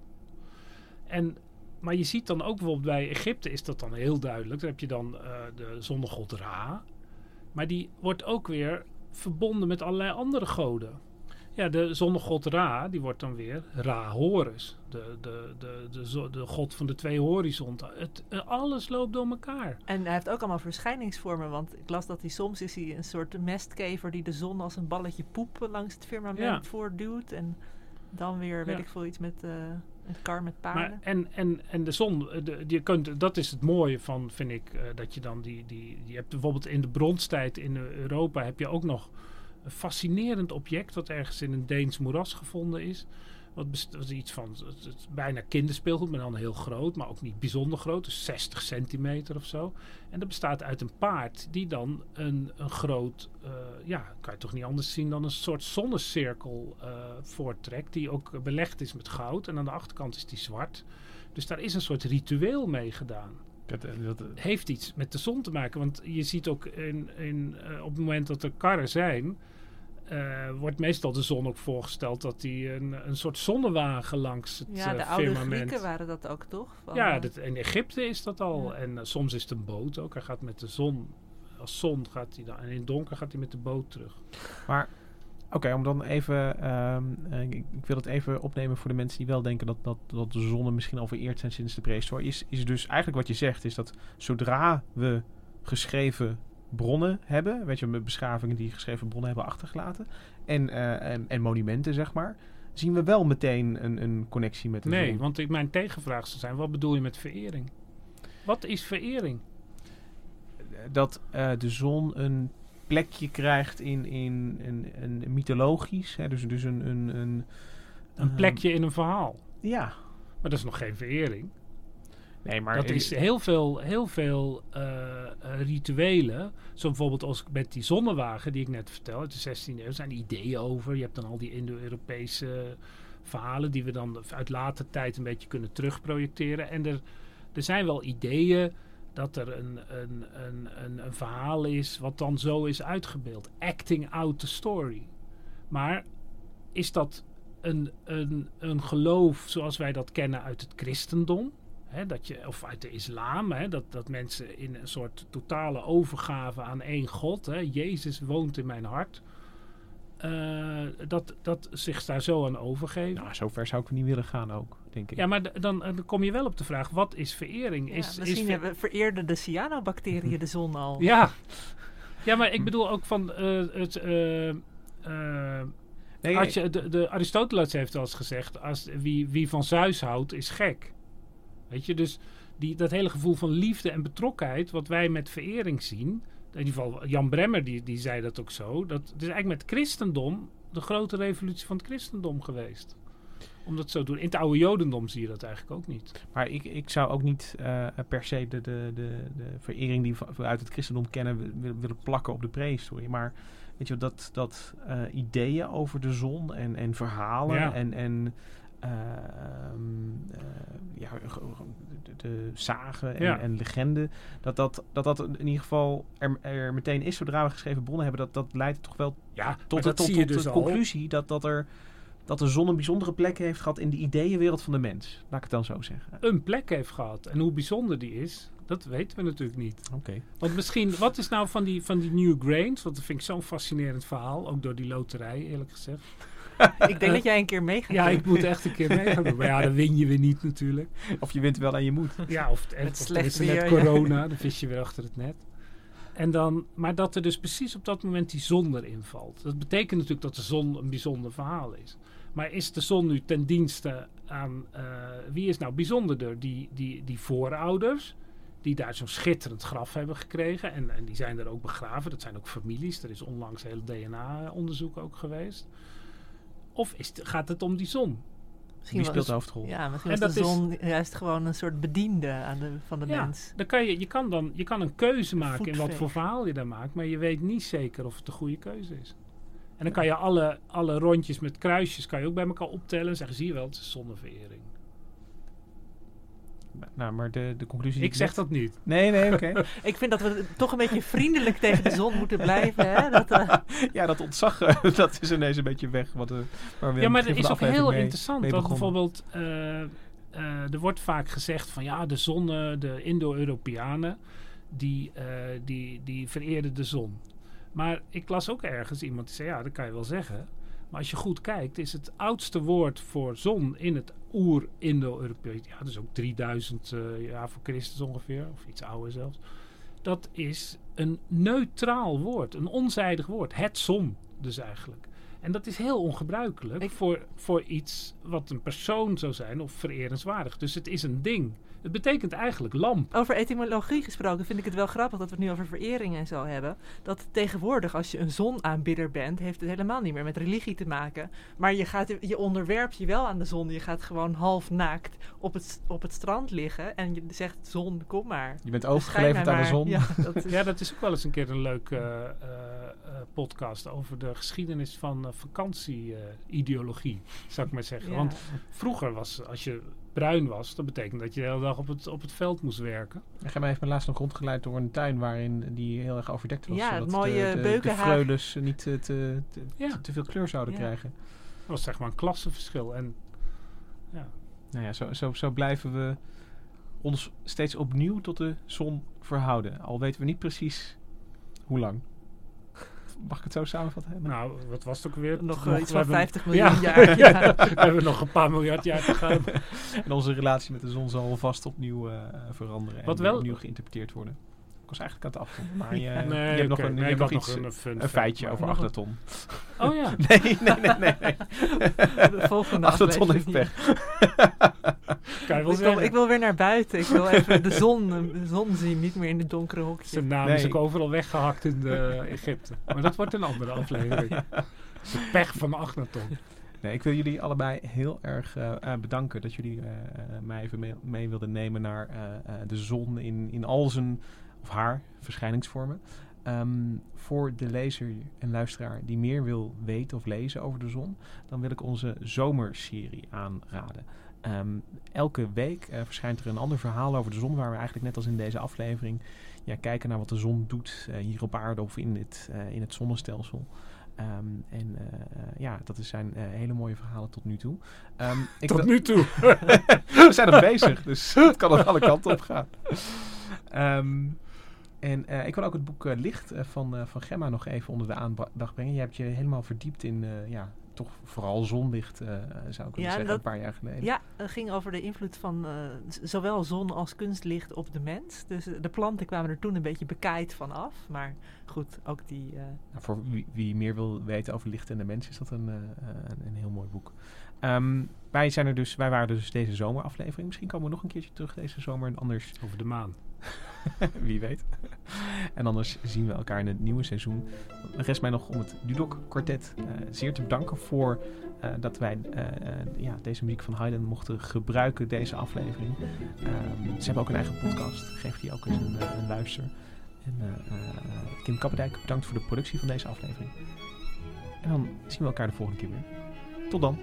En, maar je ziet dan ook bijvoorbeeld bij Egypte is dat dan heel duidelijk. Daar heb je dan eh, de zonnegod Ra. Maar die wordt ook weer verbonden met allerlei andere goden. Ja, de zonnegod Ra, die wordt dan weer Ra Horus. De, de, de, de, de god van de twee horizonten. Het, eh, alles loopt door elkaar. En hij heeft ook allemaal verschijningsvormen. Want ik las dat hij soms is hij een soort mestkever die de zon als een balletje poep langs het firmament Ja. voortduwt. En dan weer, weet Ja. ik veel, iets met een kar met Maar, paarden. en, en, en de zon, eh, de, je kunt, dat is het mooie van, vind ik, dat je dan die, die, je hebt bijvoorbeeld in de bronstijd in Europa heb je ook nog een fascinerend object wat ergens in een Deens moeras gevonden is. Wat is iets van, het bijna kinderspeelgoed, maar dan heel groot, maar ook niet bijzonder groot, dus 60 centimeter of zo. En dat bestaat uit een paard die dan een, een groot, eh, ja, kan je toch niet anders zien dan een soort zonnecirkel eh, voorttrekt, die ook belegd is met goud. En aan de achterkant is die zwart. Dus daar is een soort ritueel mee gedaan. Heeft iets met de zon te maken. Want je ziet ook in, in, eh, op het moment dat er karren zijn, eh, wordt meestal de zon ook voorgesteld dat die een, een soort zonnewagen langs het ja, de eh, oude firmament. Grieken waren dat ook, toch? Van, Ja, dat, in Egypte is dat al. Ja. En soms is het een boot ook. Hij gaat met de zon. Als zon gaat hij dan. En in het donker gaat hij met de boot terug. Maar oké, om dan even. ehm, eh, ik, ik wil het even opnemen voor de mensen die wel denken dat, dat, dat de zonnen misschien al vereerd zijn sinds de prehistorie. Is, is dus eigenlijk wat je zegt, is dat zodra we geschreven bronnen hebben, weet je, met beschavingen die geschreven bronnen hebben achtergelaten, en, eh, en, en monumenten, zeg maar, zien we wel meteen een, een connectie met de Nee, zon. want ik, mijn tegenvraag zou zijn: wat bedoel je met verering? Wat is verering? dat eh, de zon een plekje krijgt in, in, een een mythologisch, hè, dus, dus een, een, een, Een ehm, plekje in een verhaal. Ja. Maar dat is nog geen verering. Nee, maar dat is heel veel, heel veel eh, rituelen. Zo bijvoorbeeld als met die zonnewagen die ik net vertel uit de 16e eeuw. zijn ideeën over. Je hebt dan al die Indo-Europese verhalen die we dan uit later tijd een beetje kunnen terugprojecteren. En er, er zijn wel ideeën dat er een, een, een, een, verhaal is wat dan zo is uitgebeeld. Acting out the story. Maar is dat een, een, een geloof zoals wij dat kennen uit het christendom? Dat je, of uit de islam, dat, dat mensen in een soort totale overgave aan één God, Jezus woont in mijn hart, eh, dat, dat zich daar zo aan overgeven. Nou, zover zou ik niet willen gaan ook, denk ik. Ja, maar dan, eh, dan kom je wel op de vraag, wat is verering? ja, Is, misschien is ver- hebben, vereerden de cyanobacteriën de zon al. Ja. ja, maar ik bedoel ook van eh, het... eh, eh, Nee, als je, de, de Aristoteles heeft wel eens gezegd, als, wie, wie van Zeus houdt, is gek. Weet je, dus die, dat hele gevoel van liefde en betrokkenheid, wat wij met verering zien, in ieder geval Jan Bremmer die, die zei dat ook zo, dat het is eigenlijk met christendom de grote revolutie van het christendom geweest. Om dat zo te doen. In het oude jodendom zie je dat eigenlijk ook niet. Maar ik, ik zou ook niet eh, per se de, de, de, de verering die we uit het christendom kennen wi- wi- willen plakken op de prehistorie. Maar weet je, wel, dat, dat eh, ideeën over de zon en, en verhalen Ja. en, en eh, ehm, eh, ja, de, de zagen en, Ja. en legenden, dat dat, dat dat in ieder geval er, er meteen is zodra we geschreven bronnen hebben, dat, dat leidt toch wel Ja, tot, tot, tot dus de conclusie dat, dat, er, dat de zon een bijzondere plek heeft gehad in de ideeënwereld van de mens. Laat ik het dan zo zeggen. Een plek heeft gehad. En hoe bijzonder die is, dat weten we natuurlijk niet. Oké. Want misschien, wat is nou van die, van die New Grains? Want dat vind ik zo'n fascinerend verhaal. Ook door die loterij, eerlijk gezegd. Ik denk dat jij een keer mee gaat Ja, doen. ik moet echt een keer mee gaan doen. Maar ja, dan win je weer niet natuurlijk. Of je wint wel en je moet. Ja, of, en, Met of er slecht is net ja. corona, dan vis je weer achter het net. En dan, maar dat er dus precies op dat moment die zon erin valt. Dat betekent natuurlijk dat de zon een bijzonder verhaal is. Maar is de zon nu ten dienste aan... eh, wie is nou bijzonderder? Die, die, die voorouders, die daar zo'n schitterend graf hebben gekregen. En, en die zijn er ook begraven. Dat zijn ook families. Er is onlangs heel DNA-onderzoek ook geweest. Of is het- gaat het om die zon? Misschien Wie wel speelt de hoofdrol? Ja, misschien En was de is- zon juist gewoon een soort bediende aan de, van de Ja, mens. Dan kan je, je, kan dan, je kan een keuze maken in wat voor verhaal je daar maakt, maar je weet niet zeker of het de goede keuze is. En dan kan je alle, alle rondjes met kruisjes kan je ook bij elkaar optellen en zeggen, zie je wel, het is zonneverering. Nou, maar de, de conclusie... Ik zeg net- dat niet. Nee, nee, oké. Ik vind dat we toch een beetje vriendelijk tegen de zon moeten blijven. Hè? Dat, eh, ja, dat ontzag, eh, dat is ineens een beetje weg. Wat, eh, waar we Ja, maar dat is ook heel mee- interessant. mee Want begonnen. bijvoorbeeld, eh, eh, er wordt vaak gezegd van ja, de zon, de Indo-Europeanen, die, eh, die, die vereerden de zon. Maar ik las ook ergens iemand die zei, ja, dat kan je wel zeggen. Maar als je goed kijkt, is het oudste woord voor zon in het oer-Indo-Europees, ja, dus ook 3000 eh, jaar voor Christus ongeveer, of iets ouder zelfs. Dat is een neutraal woord, een onzijdig woord. Het zon, dus eigenlijk. En dat is heel ongebruikelijk Ik- voor, voor iets wat een persoon zou zijn of vererenswaardig. Dus het is een ding. Het betekent eigenlijk lamp. over etymologie gesproken vind ik het wel grappig dat we het nu over verering en zo hebben. Dat tegenwoordig als je een zonaanbidder bent, heeft het helemaal niet meer met religie te maken. Maar je, gaat, je onderwerpt je wel aan de zon. Je gaat gewoon half naakt op het, op het strand liggen en je zegt zon, kom maar. Je bent overgeleverd aan de zon. Ja, dat is- Ja, dat is ook wel eens een keer een leuke eh, eh, eh, podcast over de geschiedenis van eh, vakantie-ideologie, zou ik maar zeggen. ja. Want vroeger was, als je bruin was, dat betekent dat je de hele dag op het, op het veld moest werken. En Gemma heeft me laatst nog rondgeleid door een tuin waarin die heel erg overdekt was. Ja, het zodat mooie de, de, de niet te, te, te, Ja. te veel kleur zouden Ja. krijgen. Dat was zeg maar een klassenverschil. En ja, Nou ja, zo, zo, zo blijven we ons steeds opnieuw tot de zon verhouden. Al weten we niet precies hoe lang. Mag ik het zo samenvatten? Nou, wat was het ook weer? nog Nog- eh, iets we van hebben- 50 miljoen Ja. jaar. Ja. we hebben nog een paar miljard jaar te gaan. En onze relatie met de zon zal vast opnieuw eh, veranderen. Wat en wel- opnieuw geïnterpreteerd worden. Ik was eigenlijk aan het afronden. Maar je, Nee, je hebt nog een, je Nee, nog iets, een, fun een fact, feitje over Achterton. Oh ja. Nee, nee, nee, nee. nee. De volgende Achterton heeft pech. Kan je wel Ik wil, ik wil weer naar buiten. Ik wil even de zon, de zon zien, niet meer in het donkere hokje. Zijn naam is ook overal weggehakt in de Egypte. Maar dat wordt een andere aflevering. De pech van Agnaton. Nee, ik wil jullie allebei heel erg eh, eh, bedanken dat jullie eh, mij even mee, mee wilden nemen naar eh, eh, de zon in, in al zijn, of haar, verschijningsvormen. Ehm, voor de lezer en luisteraar die meer wil weten of lezen over de zon, dan wil ik onze zomerserie aanraden. Ehm, elke week eh, verschijnt er een ander verhaal over de zon, waar we eigenlijk net als in deze aflevering ja, kijken naar wat de zon doet eh, hier op aarde of in het, eh, in het zonnestelsel. Ehm, en ja, dat zijn hele mooie verhalen tot nu toe. Ehm, ik Tot nu toe. we zijn nog bezig, dus het kan er alle kanten op gaan. En ik wil ook het boek Licht van, van Gemma nog even onder de aandacht brengen. Je hebt je helemaal verdiept in, ja, toch vooral zonlicht, eh, zou ik willen Ja, zeggen, dat- een paar jaar geleden. Ja, het ging over de invloed van eh, zowel zon als kunstlicht op de mens. Dus eh, de planten kwamen er toen een beetje bekaaid van af. Maar goed, ook die... eh, Nou, voor wie, wie meer wil weten over licht en de mens is dat een, eh, een, een heel mooi boek. Ehm, wij, zijn er dus, wij waren er dus deze zomeraflevering. Misschien komen we nog een keertje terug deze zomer. En anders Over de maan. Wie weet. En anders zien we elkaar in het nieuwe seizoen. Rest mij nog om het Dudok Quartet eh, zeer te bedanken voor eh, dat wij eh, ja, deze muziek van Haydn mochten gebruiken, deze aflevering. Ehm, ze hebben ook een eigen podcast. Geef die ook eens een, een luister. En Kim Kappendijk, bedankt voor de productie van deze aflevering. En dan zien we elkaar de volgende keer weer. Tot dan.